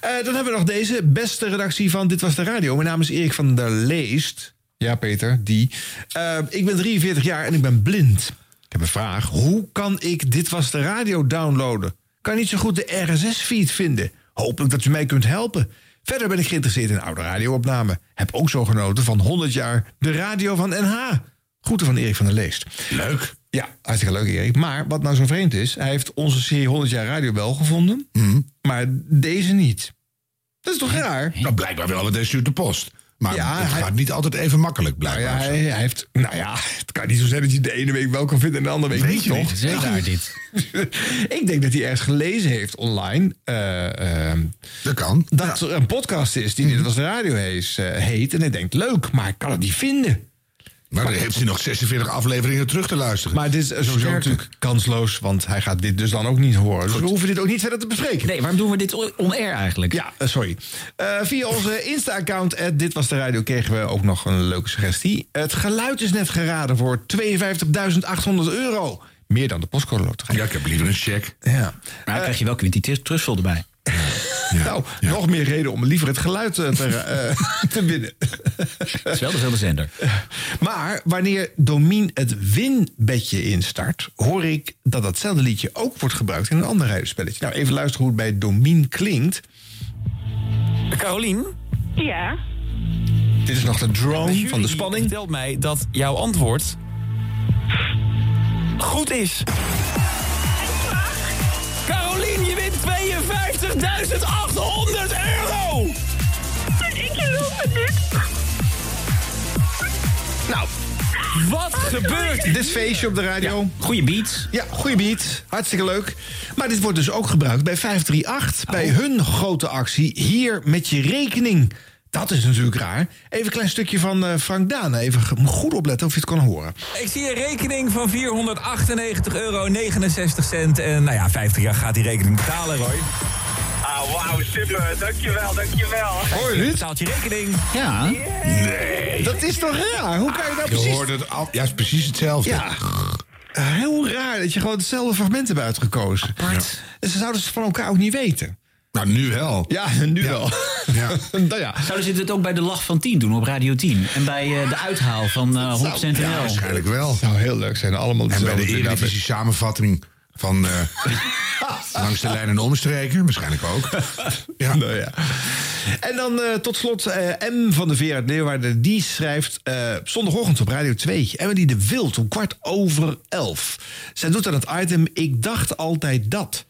Eh, dan hebben we nog deze. Beste redactie van Dit Was de Radio. Mijn naam is Erik van der Leest. Ja, Peter, die. Eh, ik ben 43 jaar en ik ben blind. Ik heb een vraag. Hoe kan ik Dit Was de Radio downloaden? Kan niet zo goed de RSS-feed vinden. Hopelijk dat u mij kunt helpen. Verder ben ik geïnteresseerd in oude radioopnamen. Heb ook zo genoten van 100 jaar de radio van NH. Groeten van Erik van der Leest. Leuk. Ja, hartstikke leuk, Erik. Maar wat nou zo vreemd is, hij heeft onze serie 100 jaar radio wel gevonden, maar deze niet. Dat is toch raar? Nou, blijkbaar wel, want deze stuurt de post. Maar Ja, het hij- gaat niet altijd even makkelijk, Nou blijkbaar. ja, hij, hij heeft. Nou ja, het kan niet zo zijn dat je de ene week wel kan vinden en de andere week Weet niet, je toch? niet. Goed. dit. Ik denk dat hij ergens gelezen heeft online. eh, ehm, dat kan. Dat er een podcast is die Dit was de radio heet, eh, heet. En hij denkt, leuk, maar ik kan het niet vinden. Maar dan heeft hij nog 46 afleveringen terug te luisteren. Maar dit is sowieso natuurlijk kansloos, want hij gaat dit dus dan ook niet horen. Dus we hoeven dit ook niet verder te bespreken. Nee, waarom doen we dit on-air eigenlijk? Ja, eh, sorry. Eh, via onze Insta-account, eh, dit was de radio, kregen we ook nog een leuke suggestie. Het geluid is net geraden voor 52.800 euro. Meer dan de postcode loterij. Ja, ik heb liever een check. Ja. Maar dan krijg je wel Quinty Trustful erbij. Nou, nog meer reden om liever het geluid eh, te, eh, te winnen. Het is wel dezelfde zender. Maar wanneer Domien het winbedje instart, hoor ik dat datzelfde liedje ook wordt gebruikt in een ander rijdenspelletje. Nou, even luisteren hoe het bij Domien klinkt. Carolien? Ja. Dit is nog de drone van de spanning. vertelt mij dat jouw antwoord goed is. Carolien, je wint 52.800 euro! Ik geloof het niet. Nou, wat gebeurt Dit is feestje op de radio. Goeie beat. Ja, goede beat. Hartstikke leuk. Maar dit wordt dus ook gebruikt bij 538. Bij hun grote actie. Hier met je rekening. Dat is natuurlijk raar. Even een klein stukje van eh, Frank Daan. Even goed opletten of je het kan horen. Ik zie een rekening van 498,69 euro. En nou ja, 50 jaar gaat die rekening betalen, Roy. Ah, wauw, super. Dankjewel, dankjewel. Hoor je dit? Betaalt je rekening. Ja. Nee. Dat is toch raar? Hoe kan je nou Je precies... hoort het al. Ja, het is precies hetzelfde. Ja. Eh, Heel raar dat je gewoon hetzelfde fragment hebt uitgekozen. Apart. En ze zouden het van elkaar ook niet weten. Nou, nu wel. Ja, nu wel. Ja. nou ja. Zouden ze dit ook bij de lach van 10 doen op Radio 10? En bij eh, de uithaal van eh 100% Ja, NL? waarschijnlijk wel. Het zou heel leuk zijn. Allemaal En bij dezelfde de. Eredivisie samenvatting van eh, langs de lijn en omstreken, waarschijnlijk ook. Ja. Nou ja. En dan eh, tot slot eh, M van de Veer uit Leeuwarden. Die schrijft eh, zondagochtend op Radio 2. Emily de Wild om kwart over elf. Zij doet aan het item Ik dacht altijd dat.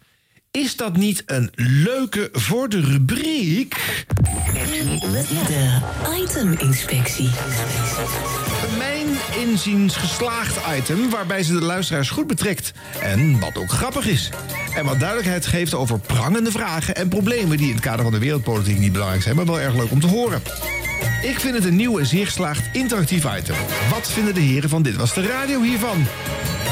Is dat niet een leuke voor de rubriek? De item-inspectie. Mijn inziens geslaagd item waarbij ze de luisteraars goed betrekt. En wat ook grappig is. En wat duidelijkheid geeft over prangende vragen en problemen die in het kader van de wereldpolitiek niet belangrijk zijn, maar wel erg leuk om te horen. Ik vind het een nieuw en zeer geslaagd interactief item. Wat vinden de heren van Dit Was de Radio hiervan?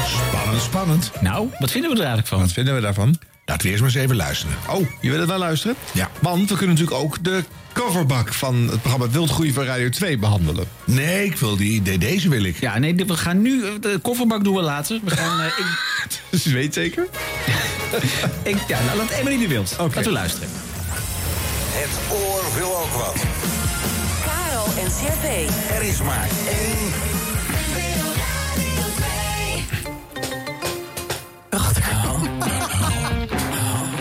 Spannend, spannend. Nou, wat vinden we er eigenlijk van? Wat vinden we daarvan? Laten we eerst maar eens even luisteren. Oh, je wil het wel luisteren? Ja. Want we kunnen natuurlijk ook de coverbak van het programma Wildgroei van Radio 2 behandelen. Nee, ik wil die idee. Deze wil ik. Ja, nee, we gaan nu... eh, De kofferbak doen we later. We gaan... eh, ik, Dus je weet zeker? ik, ja, nou, laat Emily de Wild. Laten we luisteren. Het oor wil ook wat. Karel en Servé. Er is maar één.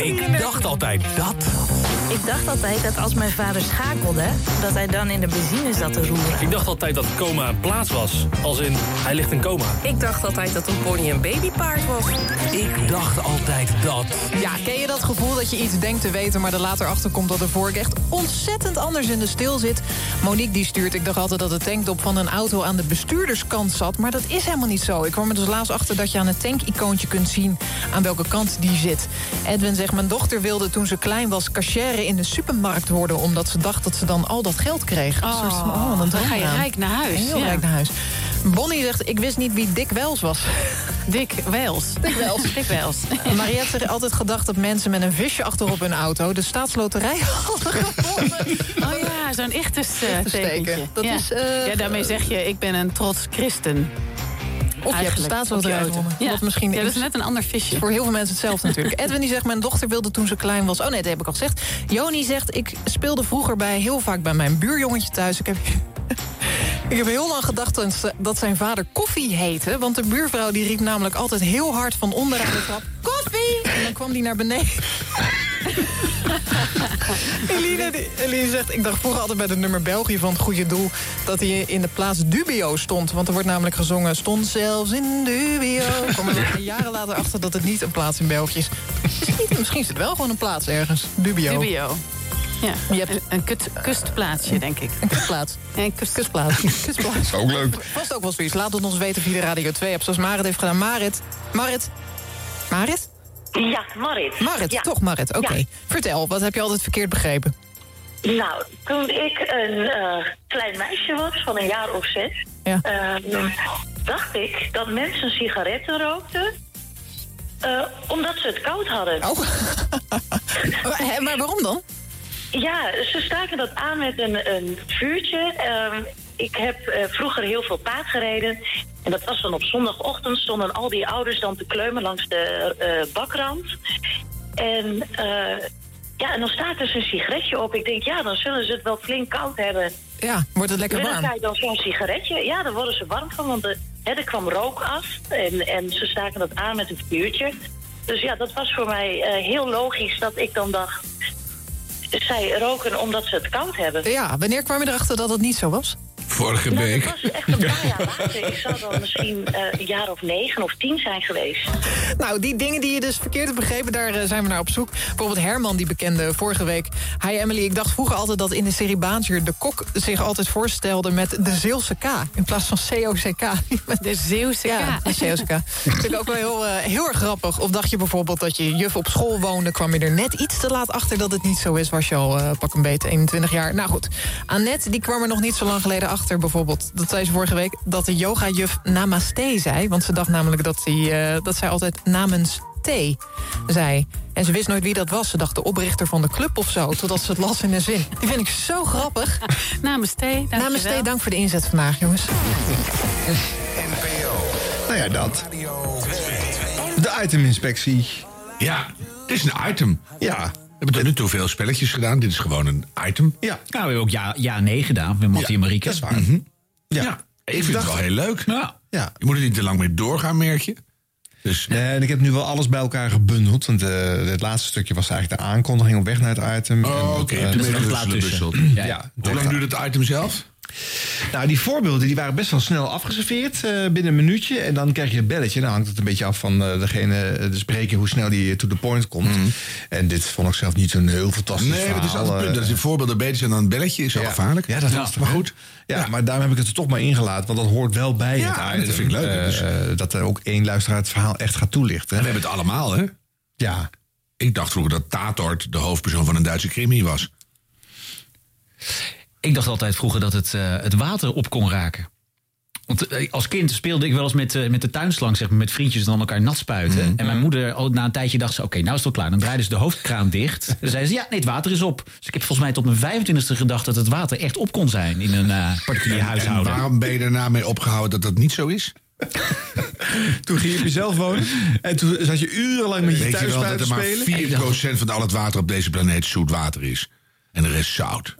Ik dacht altijd dat. Ik dacht altijd dat als mijn vader schakelde, dat hij dan in de benzine zat te roeren. Ik dacht altijd dat coma een plaats was. Als in, hij ligt in coma. Ik dacht altijd dat een pony een babypaard was. Ik dacht altijd dat... Ja, ken je dat gevoel dat je iets denkt te weten... maar er later achter komt dat de vork echt ontzettend anders in de stil zit? Monique die stuurt, ik dacht altijd dat de tankdop van een auto... aan de bestuurderskant zat, maar dat is helemaal niet zo. Ik kwam er dus laatst achter dat je aan het tankicoontje kunt zien... aan welke kant die zit. Edwin zegt, mijn dochter wilde toen ze klein was... in de supermarkt worden... omdat ze dacht dat ze dan al dat geld kreeg. Van, oh, een dan ga je rijk naar huis, Heel ja. rijk naar huis. Bonnie zegt, ik wist niet wie Dick Wels was. Dick Wels. Dick Wels. Dick Wels. Mariette had altijd gedacht dat mensen met een visje achterop hun auto... de staatsloterij hadden gewonnen. Oh ja, zo'n ichtes uh. Dat ja. is, eh, ja, daarmee zeg je, ik ben een trots christen. Of je hebt staatsloterij gewonnen. Ja. Wat misschien ja, dat is net een ander visje. Voor heel veel mensen hetzelfde natuurlijk. Edwin die zegt, mijn dochter wilde toen ze klein was... Oh nee, dat heb ik al gezegd. Joni zegt, ik speelde vroeger bij, heel vaak bij mijn buurjongetje thuis. Ik heb, ik heb heel lang gedacht dat- dat zijn vader koffie heette. Want de buurvrouw die riep namelijk altijd heel hard van onderaan de trap... Koffie! En dan kwam die naar beneden. Eline, die- Eline zegt, ik dacht vroeger altijd bij de nummer België van het goede doel... dat hij in de plaats Dubio stond. Want er wordt namelijk gezongen, stond zelfs in Dubio. Ik kwam er jaren later achter dat het niet een plaats in België is. Misschien, is het wel gewoon een plaats ergens. Dubio. Dubio. Ja, Je hebt een, een kut, kustplaatsje, denk ik. Een kustplaats. Ja, een kust, Kustplaats. Kustplaats. Ook leuk. Vast ook wel zoiets. Laat het ons weten via de Radio 2 app zoals Marit heeft gedaan. Marit. Marit. Marit? Ja, Marit. Marit, Ja. toch Marit. Oké. Ja. Vertel, wat heb je altijd verkeerd begrepen? Nou, toen ik een eh, klein meisje was van een jaar of zes... Ja. ehm, dacht ik dat mensen sigaretten rookten... eh, omdat ze het koud hadden. Oh. Maar waarom dan? Ja, ze staken dat aan met een, een vuurtje. Ik heb eh, vroeger heel veel paard gereden. En dat was dan op zondagochtend stonden al die ouders dan te kleumen langs de eh, bakrand. En, eh, ja, en dan staat er een sigaretje op. Ik denk, ja, dan zullen ze het wel flink koud hebben. Ja, wordt het lekker warm? zij dan zo'n sigaretje? Ja, daar worden ze warm van, want de, hè, er kwam rook af. En, en ze staken dat aan met een vuurtje. Dus ja, dat was voor mij heel logisch dat ik dan dacht... zij roken omdat ze het koud hebben. Ja, wanneer kwam je erachter dat het niet zo was? Vorige Nou, week. dat was echt een paar jaar later. Ik zou dan misschien eh, een jaar of negen of tien zijn geweest. Nou, die dingen die je dus verkeerd hebt begrepen, daar eh, zijn we naar op zoek. Bijvoorbeeld Herman, die bekende vorige week. Hi Emily, ik dacht vroeger altijd dat in de serie Baantje... de kok zich altijd voorstelde met de Zeelse K... in plaats van COCK. De Zeeuwse Ja, K. de COCK. Vind ik ook wel heel, eh, heel erg grappig. Of dacht je bijvoorbeeld dat je juf op school woonde... kwam je er net iets te laat achter dat het niet zo is... was je al eh, pak een beetje 21 jaar. Nou goed, Annette die kwam er nog niet zo lang geleden achter bijvoorbeeld... dat zei ze vorige week, dat de yoga-juf namaste zei. Want ze dacht namelijk dat, die, eh, dat zij altijd namens thee zei. En ze wist nooit wie dat was. Ze dacht de oprichter van de club of zo, totdat ze het las in een zin. Die vind ik zo grappig. Namaste, dank Namaste, je wel. dank voor de inzet vandaag, jongens. Nou ja, dat. De iteminspectie. Ja, het is een item. Ja. We hebben tot nu toe veel spelletjes gedaan. Dit is gewoon een item. Ja. Nou, we hebben ook ja, ja nee gedaan met Mattie en Marieke. dat is waar. Mhm. Ja. Ja, ik vind het wel heel leuk. Ja. Ja. Je moet er niet te lang mee doorgaan, merk je. Dus Nee, en ik heb nu wel alles bij elkaar gebundeld. Want eh, het laatste stukje was eigenlijk de aankondiging op weg naar het item. En Oh, dat, oké. eh, Toen dat- ben je nog laat tussen tussen. Ja, Ja, Hoe lang duurt het item zelf? Nou, die voorbeelden die waren best wel snel afgeserveerd eh, binnen een minuutje. En dan krijg je een belletje. Dan hangt het een beetje af van eh, degene, de spreker, hoe snel die to the point komt. En dit vond ik zelf niet zo'n heel fantastisch Mhm. Nee, dat is verhaal. altijd het punt. Dat eh, is de voorbeelden beter zijn dan een belletje. Is wel Ja. gevaarlijk. Ja, dat was maar goed. Ja, maar daarom heb ik het er toch maar ingelaten. Want dat hoort wel bij Ja, het dat vind ik leuk. Eh, Dus- eh, dat er ook één luisteraar het verhaal echt gaat toelichten. En we hebben het allemaal, hè? Ja. Ik dacht vroeger dat Tatort de hoofdpersoon van een Duitse crimi was. Ik dacht altijd vroeger dat het, eh, het water op kon raken. Want eh, als kind speelde ik wel eens met, eh, met de tuinslang, zeg maar, met vriendjes en dan elkaar nat spuiten. En mijn moeder, al na een tijdje dacht ze, oké, nou is het wel klaar. Dan draaide ze de hoofdkraan dicht. Dan zei ze, ja, nee, het water is op. Dus ik heb volgens mij tot mijn 25e gedacht dat het water echt op kon zijn in een eh particulier En huishouden. waarom ben je daarna mee opgehouden dat dat niet zo is? Toen ging je op jezelf wonen. En toen zat je urenlang met je Weet je wel dat te er maar spelen. 4% van al het water op deze planeet zoet water is? En de rest zout.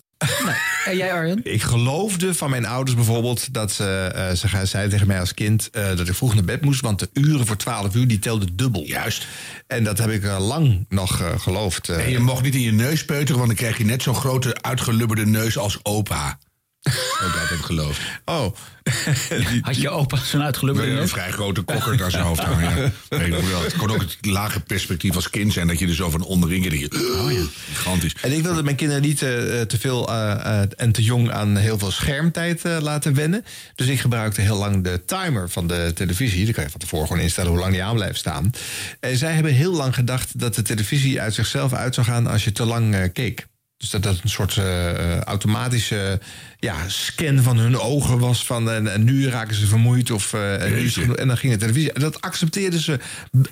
En jij Arjen? Ik geloofde van mijn ouders bijvoorbeeld dat ze, eh, ze zeiden tegen mij als kind eh, dat ik vroeg naar bed moest, want de uren voor 12 uur die telden dubbel. Juist. En dat heb ik eh, lang nog eh, geloofd. En je mocht niet in je neus peuteren, want dan krijg je net zo'n grote uitgelubberde neus als opa. Ook altijd geloofd. Oh. Had je opa zo'n uitgelubberde Een vrij grote kokkert aan zijn hoofd hangen. Ja. Wel. Het kon ook het lage perspectief als kind zijn, dat je er zo van onderin oh ja, gigantisch. En ik wilde mijn kinderen niet eh, te veel eh, eh, en te jong aan heel veel schermtijd eh, laten wennen. Dus ik gebruikte heel lang de timer van de televisie. Dan kan je van tevoren gewoon instellen hoe lang die aan blijft staan. En zij hebben heel lang gedacht dat de televisie uit zichzelf uit zou gaan als je te lang eh, keek. Dus dat dat een soort eh, eh, automatische ja, scan van hun ogen was. Van, en, en nu raken ze vermoeid. Of, eh, en, nu genoeg. en dan ging de televisie. En dat accepteerden ze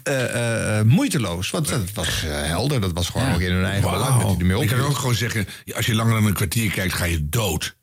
eh, eh, eh, moeiteloos. Want dat was eh, helder. Dat was gewoon ook in hun eigen belang. Dat die Je kan ook gewoon zeggen, als je langer dan een kwartier kijkt, ga je dood.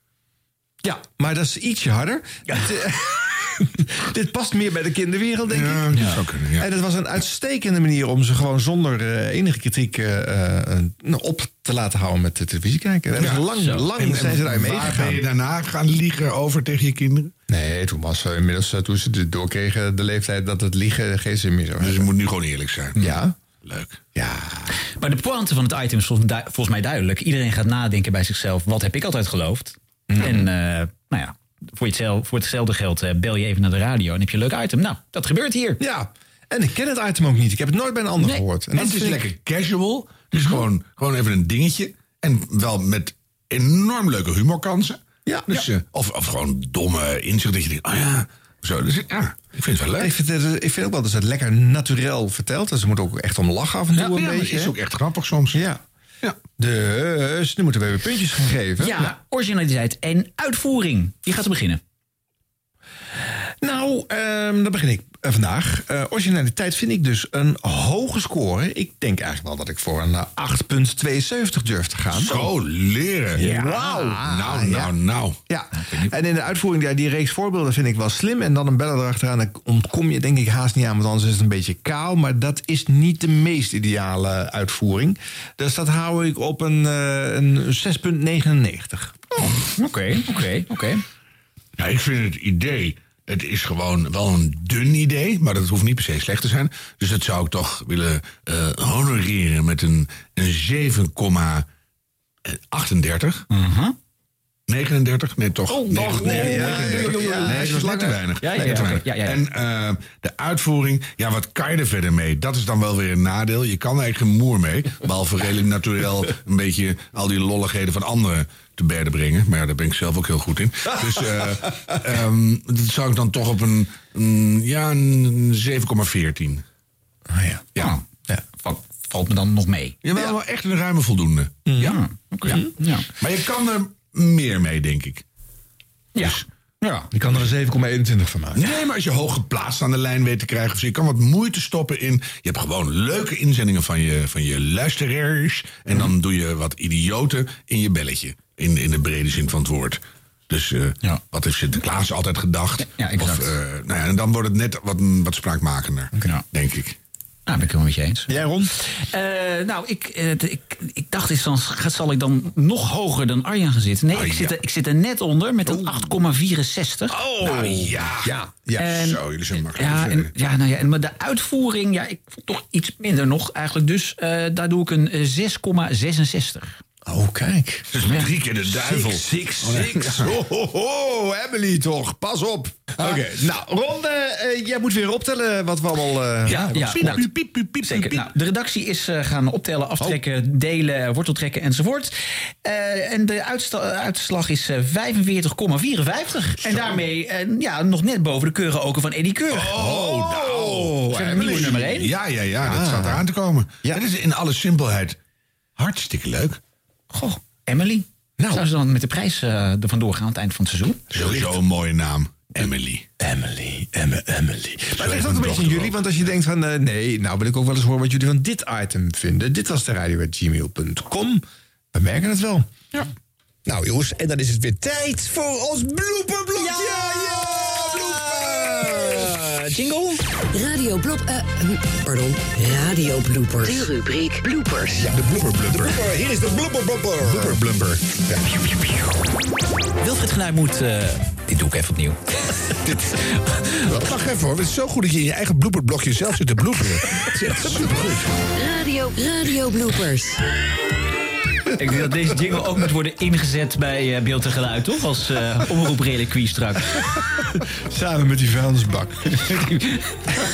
Ja, maar dat is ietsje harder. Eh, dit past meer bij de kinderwereld, denk Ja, ik. dat zou kunnen, ja. En het was een uitstekende manier om ze gewoon zonder eh, enige kritiek eh, eh, op te laten houden met de televisie kijken. En Ja, lang, zo. lang En- en zijn ze daarmee waar meegegaan. ben je daarna gaan liegen over tegen je kinderen? Nee, toen was ze inmiddels, toen ze het doorkregen, de leeftijd dat het liegen geen zin meer zou Dus je moet nu gewoon eerlijk zijn. Ja. Leuk. Ja. Maar de pointe van het item is volgens, mij duidelijk. Iedereen gaat nadenken bij zichzelf. Wat heb ik altijd geloofd? En eh, nou ja, voor, hetzelfde, voor hetzelfde geld eh, bel je even naar de radio en heb je een leuk item. Nou, dat gebeurt hier. Ja. En ik ken het item ook niet. Ik heb het nooit bij een ander gehoord. En dat het is ik- lekker casual. Dus gewoon, gewoon even een dingetje. En wel met enorm leuke humorkansen. Ja. Dus, eh, of, of gewoon domme inzicht dat je denkt, oh ja, zo. Dus ja, ik vind het wel leuk. Ik vind, het, ik vind ook wel dat ze het lekker naturel vertelt. Dus ze moet ook echt om lachen af en toe Ja, een ja, beetje. het is ook echt grappig soms. Ja. Ja. Dus nu moeten we weer puntjes gaan geven. Ja, originaliteit en uitvoering. Wie gaat er beginnen? Nou, ehm, dan begin ik eh, vandaag. Eh, originaliteit vind ik dus een hoge score. Ik denk eigenlijk wel dat ik voor een eh, 8,72 durf te gaan. Zo leren. Ja. Wauw. Nou, nou, nou. Ja, en in de uitvoering, ja, die reeks voorbeelden vind ik wel slim. En dan een beller erachteraan, dan ontkom je denk ik haast niet aan... want anders is het een beetje kaal. Maar dat is niet de meest ideale uitvoering. Dus dat hou ik op een, eh, een 6,99. Oké, oké, oké. Ja, ik vind het idee. Het is gewoon wel een dun idee, maar dat hoeft niet per se slecht te zijn. Dus dat zou ik toch willen eh, honoreren met een, een 7,38. 39? Nee, toch? Oh, nee, nog. nee, Nee, ja, 39. ja, ja, ja. Nee, dat is net te weinig. Ja, ja, Net te ja, weinig. ja, ja, ja. En eh, de uitvoering, ja, wat kan je er verder mee? Dat is dan wel weer een nadeel. Je kan er eigenlijk geen moer mee. Behalve redelijk natuurlijk een beetje al die lolligheden van anderen te berden brengen. Maar ja, daar ben ik zelf ook heel goed in. Dus eh ehm, dat zou ik dan toch op een, een ja, een 7,14. Ah ja. Ja. ja. Valt, valt me dan nog mee. Ja, wel, wel echt een ruime voldoende. Ja. Oké. Ja. Maar je kan er meer mee, denk ik. Ja. Dus, Ja, die kan er een 7,21 van maken. Nee, maar als je hoog geplaatst aan de lijn weet te krijgen... of je kan wat moeite stoppen in... je hebt gewoon leuke inzendingen van je, van je luisteraars... en dan doe je wat idioten in je belletje. In, in de brede zin van het woord. Dus eh, wat heeft Sinterklaas altijd gedacht? Ja, exact. Of, eh, nou ja, en dan wordt het net wat, wat spraakmakender, denk ik. Nou, ben ik het wel met je eens. Jij, Ron? Eh, nou, ik, ik, ik dacht eens, dan zal ik dan nog hoger dan Arjan gaan zitten. Nee, Oh, ik, ja. zit er, ik zit er net onder met een 8,64. Oh, nou, ja. Ja, ja. En- Zo, jullie zijn makkelijk. Ja, en, ja, nou ja, en, maar de uitvoering, ja, ik vond toch iets minder nog eigenlijk. Dus eh, daar doe ik een eh, 6,66. Oh, kijk. Dus met drie keer de duivel. Six, six, Oh, nee. six. Ho, ho, ho, Emily toch. Pas op. Oké, nou, Ron, eh, jij moet weer optellen wat we allemaal... eh, Ja, ja piep, nou, piep, piep, piep, zeker. piep. Nou, de redactie is eh, gaan optellen, aftrekken, delen, worteltrekken enzovoort. Eh, en de uitslag is eh, 45,54. En daarmee ja, nog net boven de keuren oken van Eddie Keur. Oh, nou. Zeg, een nieuwe nummer 1. Ja, ja, ja, dat staat eraan te komen. Ja. Het is in alle simpelheid hartstikke leuk. Goh, Emily. Nou. Zou ze dan met de prijs eh er vandoor gaan aan het eind van het seizoen? Sowieso een mooie naam. Emily. Emily, Emme, Emily. Maar ligt dat een een beetje aan jullie? ook. Want als je denkt van... eh, nee, nou wil ik ook wel eens horen wat jullie van dit item vinden. Dit was de radio.gmail.com. We merken het wel. Ja. Nou jongens, en dan is het weer tijd voor ons blooperblokje. Ja, ja, jingle? Radio Blop... eh, hm, pardon, Radio Bloopers. De rubriek Bloopers. Ja, de blooper blumper. Hier is de blubber blubber. Blooper blumper. Ja. Wilfried Genuij moet... eh, dit doe ik even opnieuw. Wacht even hoor, het is zo goed dat je in je eigen blooperblokje zelf zit te bloeperen. Het is echt supergoed. Radio, Radio Bloopers. Ik denk dat deze jingle ook moet worden ingezet bij eh, Beeld en Geluid, toch? Als uh, omroepreliquie straks. Samen met die vuilnisbak.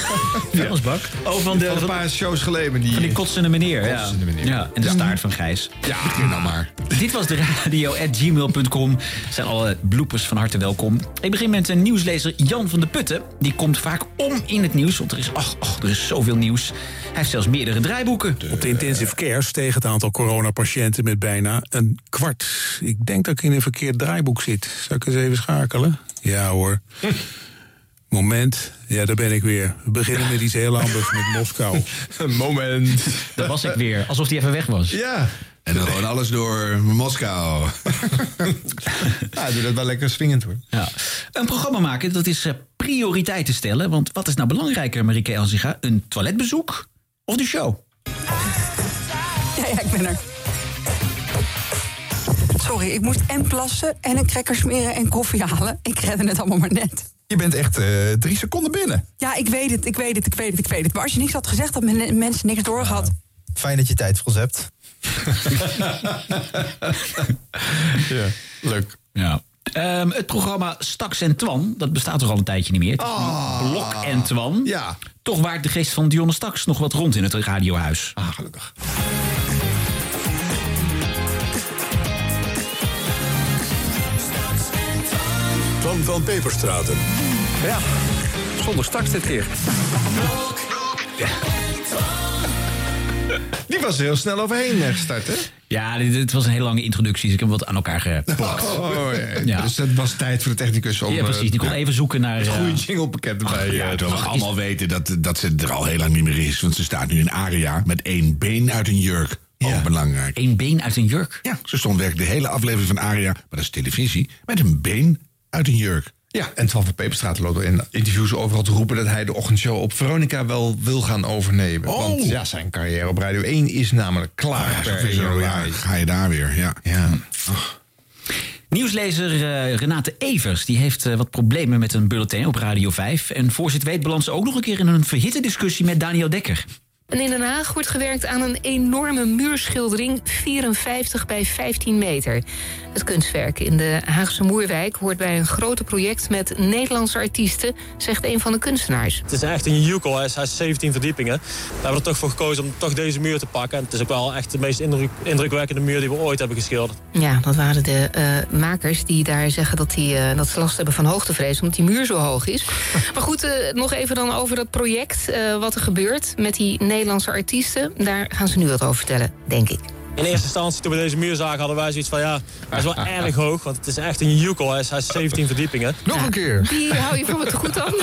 Vuilnisbak? Oh, van de... Van een paar shows geleden. Die... Van die kotsende meneer. Ja. Kotsende meneer. Ja, en de staart van Gijs. Ja, Begin nou maar. Dit was de radio at gmail.com. Zijn alle bloepers van harte welkom. Ik begin met een nieuwslezer Jan van de Putten. Die komt vaak om in het nieuws, want er is, ach, ach, er is zoveel nieuws. Hij heeft zelfs meerdere draaiboeken. Op de intensive care steeg het aantal coronapatiënten met bijna een kwart. Ik denk dat ik in een verkeerd draaiboek zit. Zal ik eens even schakelen? Ja hoor. Moment. Ja, daar ben ik weer. We beginnen met iets heel anders, met Moskou. Moment. Daar was ik weer, alsof hij even weg was. Ja. En dan gewoon alles door Moskou. Ja, doe dat wel lekker swingend hoor. Ja. Een programma maken, dat is eh, prioriteiten stellen. Want wat is nou belangrijker, Marieke Elzinga? Een toiletbezoek of de show? Ja, ja, ik ben er. Sorry, ik moest en plassen en een cracker smeren en koffie halen. Ik redde het allemaal maar net. Je bent echt eh, drie seconden binnen. Ja, ik weet het, ik weet het, ik weet het, ik weet het. Maar als je niks had gezegd, had men- mensen niks doorgehad. Fijn dat je tijd voor ons hebt. ja, leuk. Ja. Ehm, het programma Staks en Twan, dat bestaat toch al een tijdje niet meer. Het is nu Blok en Twan. Ja. Toch waart de geest van Dionne Staks nog wat rond in het radiohuis. Ah, gelukkig. Van van Peperstraten. Ja, zonder straks dit keer. Die was er heel snel overheen eh, gestart, hè? Ja, dit, dit was een hele lange introductie, dus ik heb hem wat aan elkaar geplakt. Oh, ja. Ja. Dus het was tijd voor de technicus om... Ja, precies. Die kon eh, even zoeken naar... het eh, goede jinglepakket erbij. Ja, eh, terwijl we allemaal weten dat, dat ze er al heel lang niet meer is. Want ze staat nu in Aria met één been uit een jurk. Ook belangrijk. Eén been uit een jurk? Ja, ze stond werkelijk de hele aflevering van Aria, maar dat is televisie, met een been uit een jurk. Ja, en Twan van Peperstraat loopt in interviews overal te roepen... dat hij de ochtendshow op Veronica wel wil gaan overnemen. Oh. Want ja, zijn carrière op Radio 1 is namelijk klaar. Ja, per zo, 1 zo, januari. ja, ga je daar weer, ja. Ja. Nieuwslezer eh, Renate Evers die heeft eh, wat problemen met een bulletin op Radio 5. En voor ze het weet ze ook nog een keer in een verhitte discussie met Daniel Dekker. En in Den Haag wordt gewerkt aan een enorme muurschildering 54 bij 15 meter. Het kunstwerk in de Haagse Moerwijk hoort bij een grote project met Nederlandse artiesten, zegt een van de kunstenaars. Het is echt een joekel, hij is, hij is 17 verdiepingen. We hebben er toch voor gekozen om toch deze muur te pakken. En het is ook wel echt de meest indruk, indrukwekkende muur die we ooit hebben geschilderd. Ja, dat waren de eh, makers die daar zeggen dat, die, eh, dat ze last hebben van hoogtevrees... omdat die muur zo hoog is. maar goed, eh, nog even dan over dat project. wat er gebeurt met die Nederlandse artiesten. Daar gaan ze nu wat over vertellen, denk ik. In eerste instantie, toen we deze muur zagen, hadden wij zoiets van... ja, hij is wel erg hoog, want het is echt een joekel. Hij is, hij is 17 verdiepingen. Nog een keer. Die hou je van het goed aan.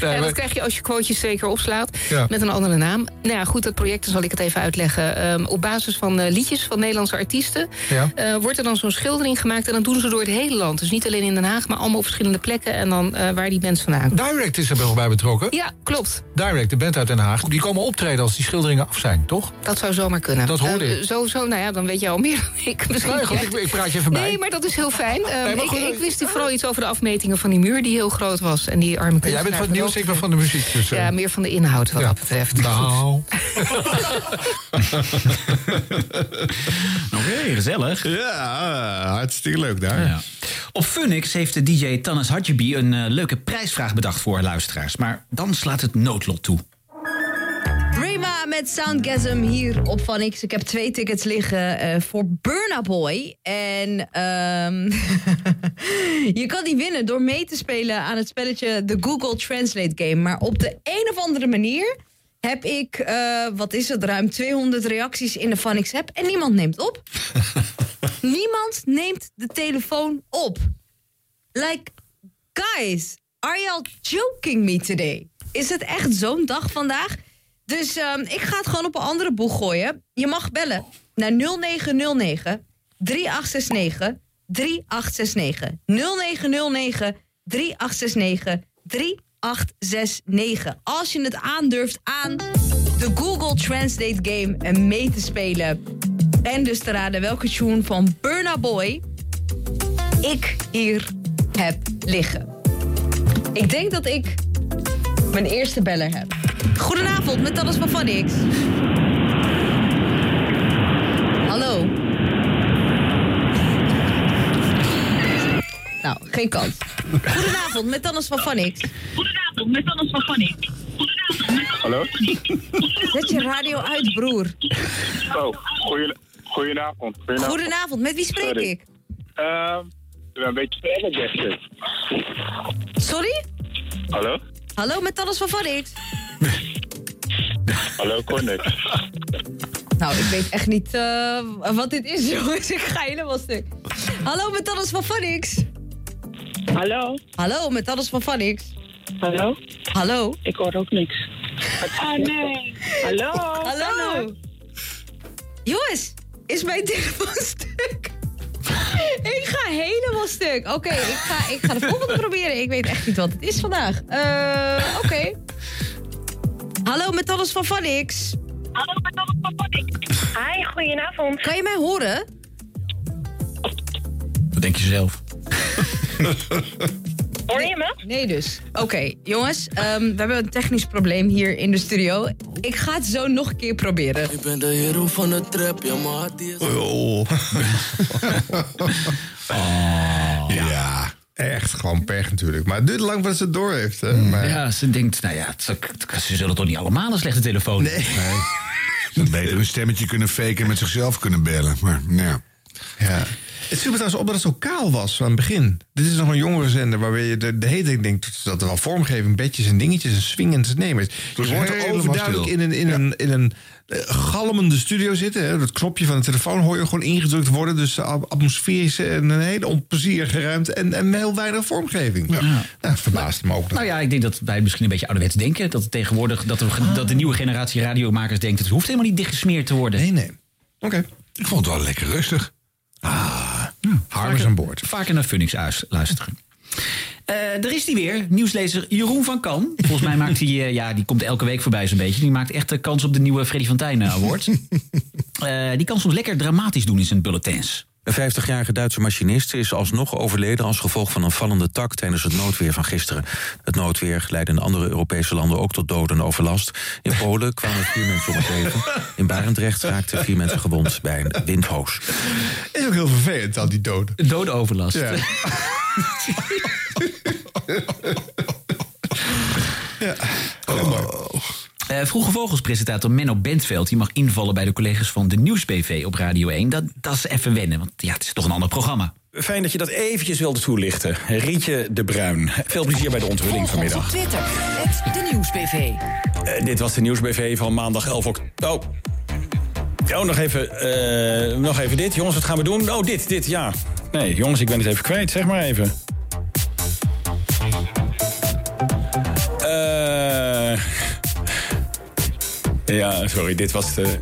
ja, dat krijg je als je quotejes zeker opslaat. Ja. Met een andere naam. Nou ja, goed, dat project, dan zal ik het even uitleggen. Ehm, op basis van eh, liedjes van Nederlandse artiesten... Ja. eh, wordt er dan zo'n schildering gemaakt. En dan doen ze door het hele land. Dus niet alleen in Den Haag, maar allemaal op verschillende plekken. En dan eh, waar die bands vandaan komen. Direct is er wel bij betrokken. Ja, klopt. Direct, de band uit Den Haag. Die komen optreden als die schilderingen af zijn, toch? Dat zou zomaar kunnen. Dat hoorde Eh, ik. zo, zo, nou ja, dan weet jij al meer dan ik. Misschien Nee, goed, ik- ik praat je even bij. Nee, maar dat is heel fijn. Ehm, Nee, ik, ik wist vooral iets over de afmetingen van die muur... die heel groot was. En die arme Jij bent van het kunstenaar nieuws, ik ben van de muziek. Dus, eh. Ja, meer van de inhoud wat dat betreft. Nou. Oké, gezellig. Ja, hartstikke leuk daar. Ja. Op Funix heeft de DJ Tannis Hadjibi een eh, leuke prijsvraag bedacht voor luisteraars. Maar dan slaat het noodlot toe. Met Soundgasm hier op Van X. Ik heb twee tickets liggen eh, voor Burna Boy. En ehm, je kan die winnen door mee te spelen aan het spelletje The Google Translate Game. Maar op de een of andere manier heb ik, eh, wat is het, ruim 200 reacties in de Van X app. En niemand neemt op. niemand neemt de telefoon op. Like, guys, are y'all joking me today? Is het echt zo'n dag vandaag? Dus ehm, ik ga het gewoon op een andere boeg gooien. Je mag bellen naar 0909 3869 3869. 0909 3869 3869. Als je het aandurft aan de Google Translate game en mee te spelen. En dus te raden welke tune van Burna Boy ik hier heb liggen. Ik denk dat ik mijn eerste beller heb. Goedenavond, met alles van Vanix. Hallo. Nou, geen kans. Goedenavond, met Tannes van Vanix. Goedenavond, met Tannes van Vanix. Hallo? Zet je radio uit, broer. Oh, goeie, goedenavond. Goedenavond. Goedenavond, met wie spreek Sorry. ik? Ehm, ik ben een beetje flabbergasted. Sorry? Hallo? Hallo, met Tannes van Vanix. Hallo, Cornex. Nou, ik weet echt niet eh, wat dit is, jongens. Ik ga helemaal stuk. Hallo, met Tannes van Vanix. Hallo? Hallo, met Tannes van Vanix. Hallo? Hallo? Ik hoor ook niks. Ah, nee. Hallo? Hallo? Jongens, is mijn telefoon stuk? ik ga helemaal stuk. Oké, ik, ga, ik ga de volgende proberen. Ik weet echt niet wat het is vandaag. Eh, Oké. Hallo, met alles van Vanix. Hallo, met alles van Vanix. Hi, goedenavond. Kan je mij horen? Wat denk je zelf? Hoor je me? Nee dus. Oké, jongens. ehm, we hebben een technisch probleem hier in de studio. Ik ga het zo nog een keer proberen. Ik ben de hero van de trap, ja, maar die is... Oh. ja. Echt gewoon pech natuurlijk. Maar het duurt lang voordat ze het door heeft. Hè? Maar... Ja, ze denkt, nou ja, ze zullen toch niet allemaal een slechte telefoon Nee. Dat beter een stemmetje kunnen faken en met zichzelf kunnen bellen. Maar nou ja. Ja. Het viel me trouwens op dat het zo kaal was aan het begin. Dit is nog een jongere zender waarbij je de, de hele tijd denkt... dat er wel vormgeving, bedjes en dingetjes en swingend nemen. Je hoort er overduidelijk in een, in een, in een eh, galmende studio zitten. Hè. Dat knopje van de telefoon hoor je gewoon ingedrukt worden. Dus eh, atmosferische en een hele onplezierige ruimte... en, en heel weinig vormgeving. Ja. Nou, verbaast me ook. Nou ja, ik denk dat wij misschien een beetje ouderwets denken. Dat tegenwoordig, dat, we, dat de nieuwe generatie radiomakers denkt... het hoeft helemaal niet dichtgesmeerd te worden. Nee, nee. Oké. Ik vond het wel lekker rustig. Harm is aan boord. Vaker naar Phoenix luisteren. Eh er is die weer, nieuwslezer Jeroen van Kan. Volgens mij maakt hij, eh, ja, die komt elke week voorbij zo'n beetje. Die maakt echt de kans op de nieuwe Freddy van Tijn Award. Eh, die kan soms lekker dramatisch doen in zijn bulletins. Een 50-jarige Duitse machinist is alsnog overleden als gevolg van een vallende tak tijdens het noodweer van gisteren. Het noodweer leidde in andere Europese landen ook tot doden en overlast. In Polen kwamen vier mensen om het leven. In Barendrecht raakten vier mensen gewond bij een windhoos. Is ook heel vervelend, al die doden. Dodenoverlast. Ja. ja. Heel Eh, Vroege Vogels-presentator Menno Bentveld... die mag invallen bij de collega's van de Nieuwsbv op Radio 1. Dat, dat is even wennen, want ja, het is toch een ander programma. Fijn dat je dat eventjes wilde toelichten. Rietje de Bruin. Veel plezier bij de onthulling vanmiddag. Twitter, het de Nieuwsbv. Eh, dit was de Nieuwsbv van maandag 11 oktober. Oh. Oh, nog even, eh, nog even dit. Jongens, wat gaan we doen? Oh, dit, dit, ja. Nee, jongens, ik ben het even kwijt. Zeg maar even. Ja, sorry, dit was de,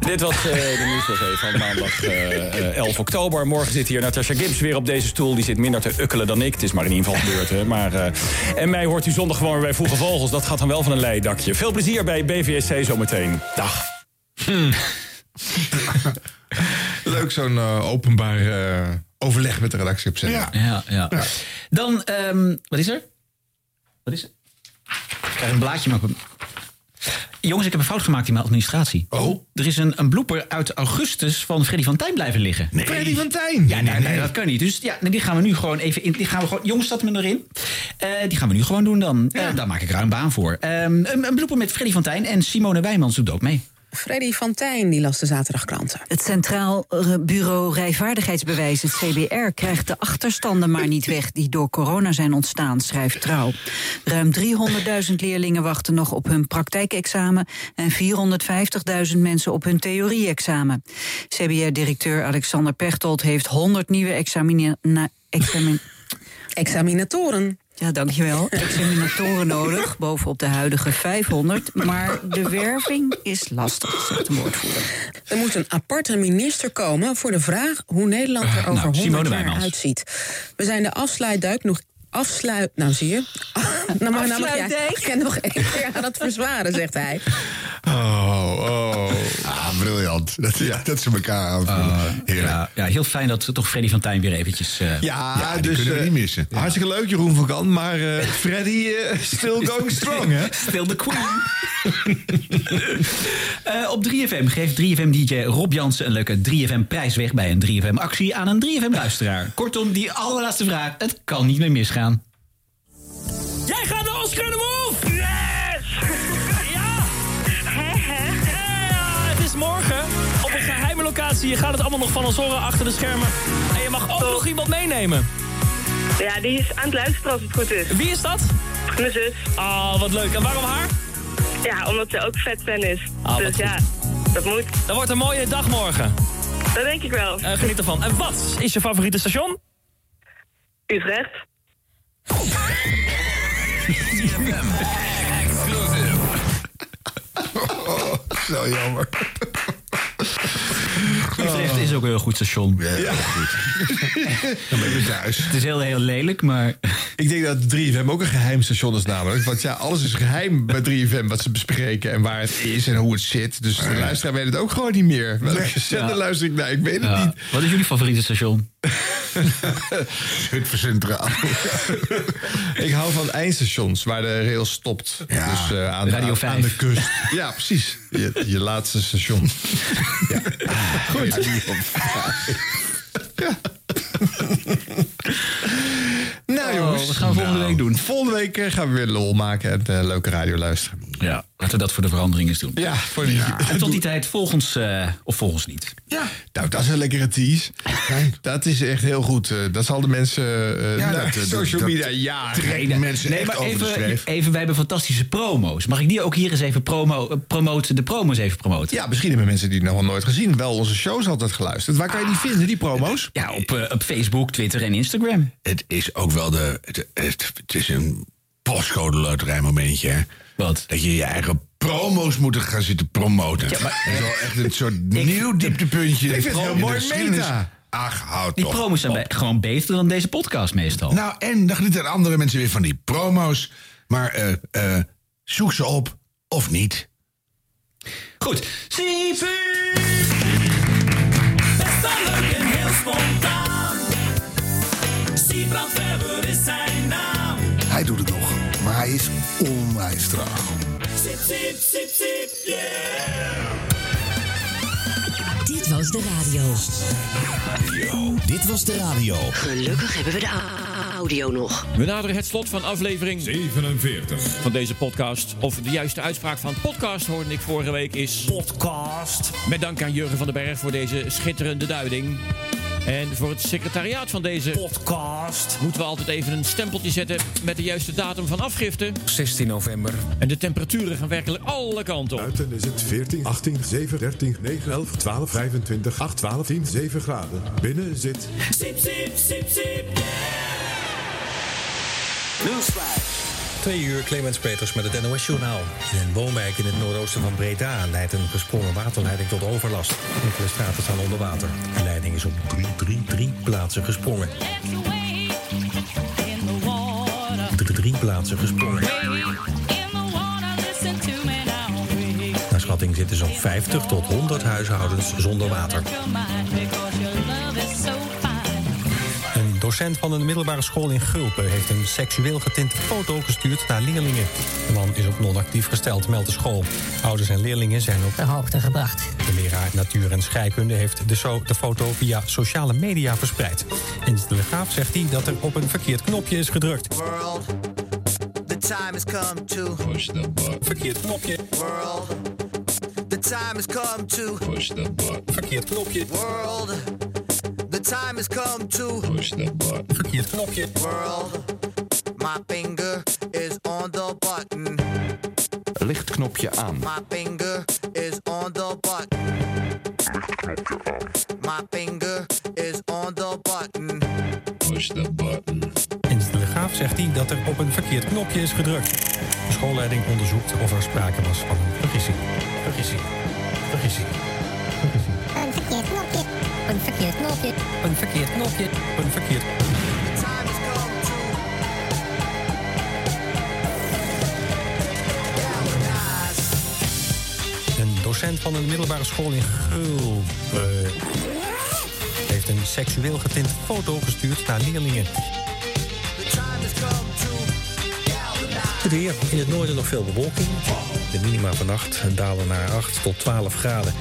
dit was, eh, de nieuwsbv van maandag eh, eh, 11 oktober. Morgen zit hier Natasha Gibbs weer op deze stoel. Die zit minder te ukkelen dan ik. Het is maar in ieder geval gebeurd. Hè. Maar, eh, en mij hoort u zondag gewoon weer bij Vroege Vogels. Dat gaat dan wel van een leidakje. Veel plezier bij BVSC zometeen. Dag. Leuk zo'n eh, openbaar eh, overleg met de redactie op zender. Ja, ja. Dan, ehm, wat is er? Wat is er? Ik krijg een blaadje, maar... Jongens, ik heb een fout gemaakt in mijn administratie. Oh? Er is een, een blooper uit augustus van Freddy van Tijn blijven liggen. Freddy van Tijn? Ja, nee, nee, dat kan niet. Dus ja, nee, die gaan we nu gewoon even in. Die gaan we gewoon, jongens, zat me erin. Eh, die gaan we nu gewoon doen dan. Eh, daar maak ik ruim baan voor. Ehm, een, een blooper met Freddy van Tijn en Simone Wijmans doet ook mee. Freddy van Tijn die las de zaterdagkranten. Het Centraal Bureau Rijvaardigheidsbewijs, het CBR, krijgt de achterstanden maar niet weg die door corona zijn ontstaan, schrijft Trouw. Ruim 300.000 leerlingen wachten nog op hun praktijkexamen en 450.000 mensen op hun theorie-examen. CBR-directeur Alexander Pechtold heeft 100 nieuwe examina examin Examinatoren. Ja, dankjewel. Examinatoren nodig, bovenop de huidige 500. Maar de werving is lastig, zegt de woordvoerder. Er moet een aparte minister komen voor de vraag hoe Nederland er over nou, 100 Simone jaar uitziet. We zijn de afsluitduik nog afsluit... Nou, zie je. nou, maar, nou mag jij. Afsluitdijk? Ik ken nog één keer aan het verzwaren, zegt hij. Oh, oh. Ah, briljant. Dat, ja, dat ze elkaar aanvullen. Heerlijk. Ja, ja, heel fijn dat toch Freddy van Tijn weer eventjes... eh, Ja, die dus, kunnen we eh, niet missen. Hartstikke leuk, Jeroen van Kan. Maar eh, Freddy eh, still going strong, hè? Still the queen. Eh, op 3FM geeft 3FM-dj Rob Jansen een leuke 3FM-prijs weg... bij een 3FM-actie aan een 3FM-luisteraar. Kortom, die allerlaatste vraag, het kan niet meer misgaan. Jij gaat de Oscar de Wolf! Yes! Ja! Ja, het is morgen op een geheime locatie. Je gaat het allemaal nog van ons horen achter de schermen. En je mag ook nog iemand meenemen. Ja, die is aan het luisteren als het goed is. Wie is dat? Mijn zus. Oh, wat leuk. En waarom haar? Ja, omdat ze ook vet fan is. Ah, dus ja, dat moet. Dat wordt een mooie dag morgen. Dat denk ik wel. Eh, geniet ervan. En wat is je favoriete station? Utrecht. Zo jammer. Utrecht is ook een heel goed station. Ja, goed. Dan ben je thuis. Het is heel, heel lelijk, maar... Ik denk dat 3FM ook een geheim station is namelijk. Want ja, alles is geheim bij 3FM wat ze bespreken en waar het is en hoe het zit. Dus de luisteraar weet het ook gewoon niet meer. Welke zender Ja. luister ik naar? Ik weet het niet. Wat is jullie favoriete station? Centraal. Ik hou van eindstations waar de rail stopt. Ja. Dus eh, aan, Radio aan, 5. aan de kust. Ja, precies. Je, je laatste station. Ja. Goed. Nou jongens. Oh, wat gaan we volgende Nou, week doen? Volgende week eh, gaan we weer lol maken en eh, leuke radio luisteren. Ja, laten we dat voor de verandering eens doen. Ja, voor die, En tot die tijd, volg ons eh, of volg ons niet. Ja, nou, dat is een lekkere tease. Dat is echt heel goed. Eh, dat zal de mensen eh Ja, dat, eh, social dat- media ja. trekt mensen echt over de even, even, wij hebben fantastische promo's. Mag ik die ook hier eens even promo, promoten, de promo's even promoten? Ja, misschien hebben mensen die het nog wel nooit gezien. Wel onze shows altijd geluisterd. Waar kan je die vinden, die promo's? Ja, op, op Facebook, Twitter en Instagram. Het is ook wel de. Het, het, het is een postcode loterij momentje, hè? Wat? Dat je je eigen promo's moet gaan zitten promoten. Ja, maar- dat is wel echt een soort nieuw dieptepuntje. Ik vind het heel mooi meta. Ach, houd Die toch promo's zijn op. bij- gewoon beter dan deze podcast meestal. Nou, en dan genieten andere mensen weer van die promo's. Maar eh, eh, zoek ze op of niet. Goed. Is onwijs traag. Yeah. Dit was de radio. Dit was de radio. Gelukkig hebben we de audio nog. We naderen het slot van aflevering 47 van deze podcast. Of de juiste uitspraak van podcast hoorde ik vorige week is... Podcast. Met dank aan Jurgen van den Berg voor deze schitterende duiding. En voor het secretariaat van deze podcast moeten we altijd even een stempeltje zetten met de juiste datum van afgifte. 16 november. En de temperaturen gaan werkelijk alle kanten op. Buiten is het 14, 18, 7, 13, 9, 11, 12, 25, 8, 12, 10, 7 graden. Binnen zit... Sip, sip, sip, sip, Twee uur Clemens Peters met het NOS Journaal. In een woonwijk in het noordoosten van Breda leidt een gesprongen waterleiding tot overlast. Enkele straten staan onder water. De leiding is op drie, drie, drie plaatsen gesprongen. Drie plaatsen gesprongen. Naar schatting zitten zo'n 50 tot 100 huishoudens zonder water. Docent van een middelbare school in Gulpen heeft een seksueel getinte foto gestuurd naar leerlingen. De man is op non-actief gesteld, meldt de school. Ouders en leerlingen zijn op de hoogte gebracht. De leraar natuur en scheikunde heeft de, so- de foto via sociale media verspreid. In de Telegraaf zegt hij dat er op een verkeerd knopje is gedrukt. World, the time has come to push the button. Verkeerd knopje. World, the time has come to Push the button. Verkeerd knopje. World, the time has come to Push the button. Verkeerd knopje. World, my finger is on the button. Lichtknopje aan. My finger is on the button. My finger is on the button. Push the button. In de Telegraaf zegt hij dat er op een verkeerd knopje is gedrukt. De schoolleiding onderzoekt of er sprake was van een vergissing. Vergissing. Vergissing. Een verkeerd knopje. Een verkeerd knopje. Een verkeerd knopje. Een verkeerd Een docent van een middelbare school in Gul heeft een seksueel getinte foto gestuurd naar leerlingen. Het weer in het noorden nog veel bewolking. De minima vannacht dalen naar 8 tot 12 graden.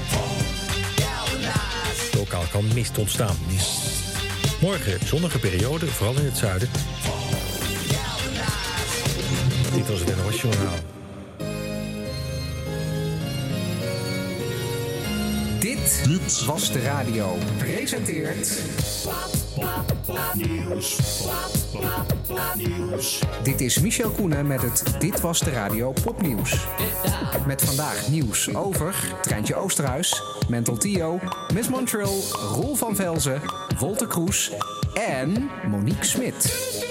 Kan mist ontstaan. Morgen zonnige periode, vooral in het zuiden. Dit was het NOS. Dit, was de radio. Presenteert... Dit is Michel Koenen met het Dit was de radio popnieuws. Met vandaag nieuws over Treintje Oosterhuis, Mental Tio, Miss Montreal, Roel van Velzen, Wolter Kroes en Monique Smit.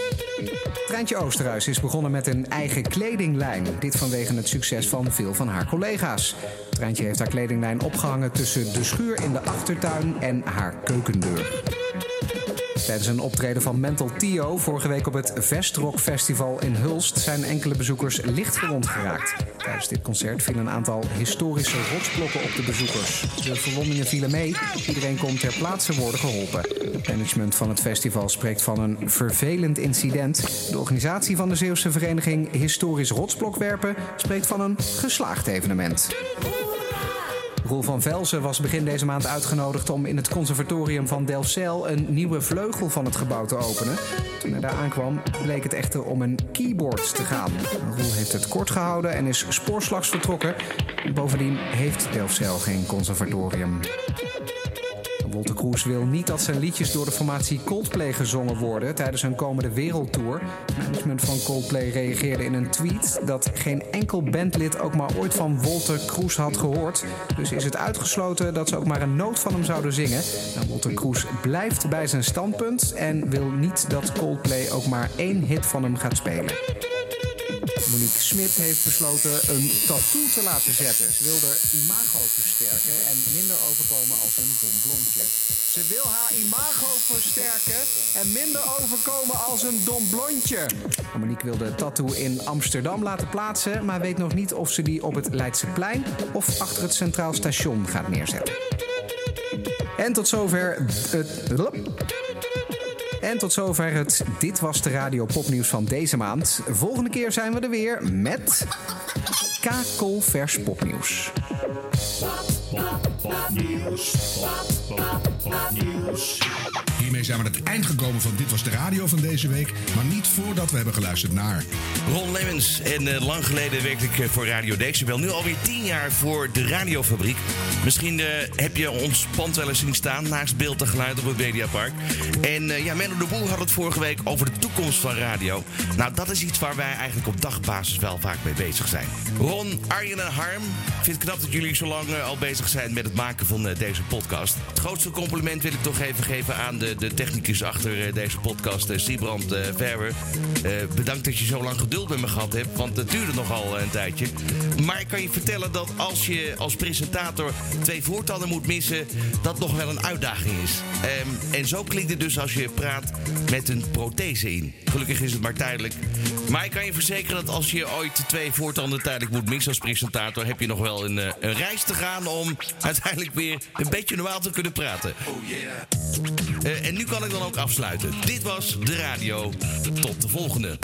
Treintje Oosterhuis is begonnen met een eigen kledinglijn. Dit vanwege het succes van veel van haar collega's. Treintje heeft haar kledinglijn opgehangen tussen de schuur in de achtertuin en haar keukendeur. Tijdens een optreden van Mental Tio vorige week op het Vestrock Festival in Hulst zijn enkele bezoekers licht gewond geraakt. Tijdens dit concert vielen een aantal historische rotsblokken op de bezoekers. De verwondingen vielen mee. Iedereen kon ter plaatse worden geholpen. Het management van het festival spreekt van een vervelend incident. De organisatie van de Zeeuwse vereniging Historisch Rotsblokwerpen spreekt van een geslaagd evenement. Roel van Velzen was begin deze maand uitgenodigd om in het conservatorium van Delfzijl een nieuwe vleugel van het gebouw te openen. Toen hij daar aankwam, bleek het echter om een keyboard te gaan. Roel heeft het kort gehouden en is spoorslags vertrokken. Bovendien heeft Delfzijl geen conservatorium. Wolter Kroes wil niet dat zijn liedjes door de formatie Coldplay gezongen worden tijdens hun komende wereldtour. Het management van Coldplay reageerde in een tweet dat geen enkel bandlid ook maar ooit van Wolter Kroes had gehoord. Dus is het uitgesloten dat ze ook maar een noot van hem zouden zingen. Nou, Wolter Kroes blijft bij zijn standpunt en wil niet dat Coldplay ook maar één hit van hem gaat spelen. Monique Smit heeft besloten een tattoo te laten zetten. Ze wil haar imago versterken en minder overkomen als een dom blondje. Ze wil haar imago versterken en minder overkomen als een dom blondje. Monique wil de tattoo in Amsterdam laten plaatsen, maar weet nog niet of ze die op het Leidseplein of achter het Centraal Station gaat neerzetten. En tot zover het. En tot zover het Dit Was de Radio Popnieuws van deze maand. Volgende keer zijn we er weer met kakelvers popnieuws. Hiermee zijn we aan het eind gekomen van Dit Was de Radio van deze week. Maar niet voordat we hebben geluisterd naar... Ron Lemmens. En eh, lang geleden werkte ik eh, voor Radio Decibel. Nu alweer tien jaar voor de radiofabriek. Misschien eh, heb je ons pand wel eens zien staan naast beeld en geluid op het Mediapark. En eh, ja, Menno de Boer had het vorige week over de toekomst van radio. Nou, dat is iets waar wij eigenlijk op dagbasis wel vaak mee bezig zijn. Ron, Arjen en Harm, vind het knap dat jullie zo lang al bezig zijn met het maken van eh, deze podcast. Het grootste compliment wil ik toch even geven aan de, de technicus achter eh, deze podcast, uh, Siebrand Verwer. Eh, bedankt dat je zo lang geduld met me gehad hebt, want het duurde nogal een tijdje. Maar ik kan je vertellen dat als je als presentator twee voortanden moet missen, dat nog wel een uitdaging is. Ehm, en zo klinkt het dus als je praat met een prothese in. Gelukkig is het maar tijdelijk. Maar ik kan je verzekeren dat als je ooit twee voortanden tijdelijk moet missen als presentator, heb je nog wel een, eh, een reis te gaan om uiteindelijk weer een beetje normaal te kunnen praten. Eh, en nu kan ik dan ook afsluiten. Dit was de radio. Tot de volgende.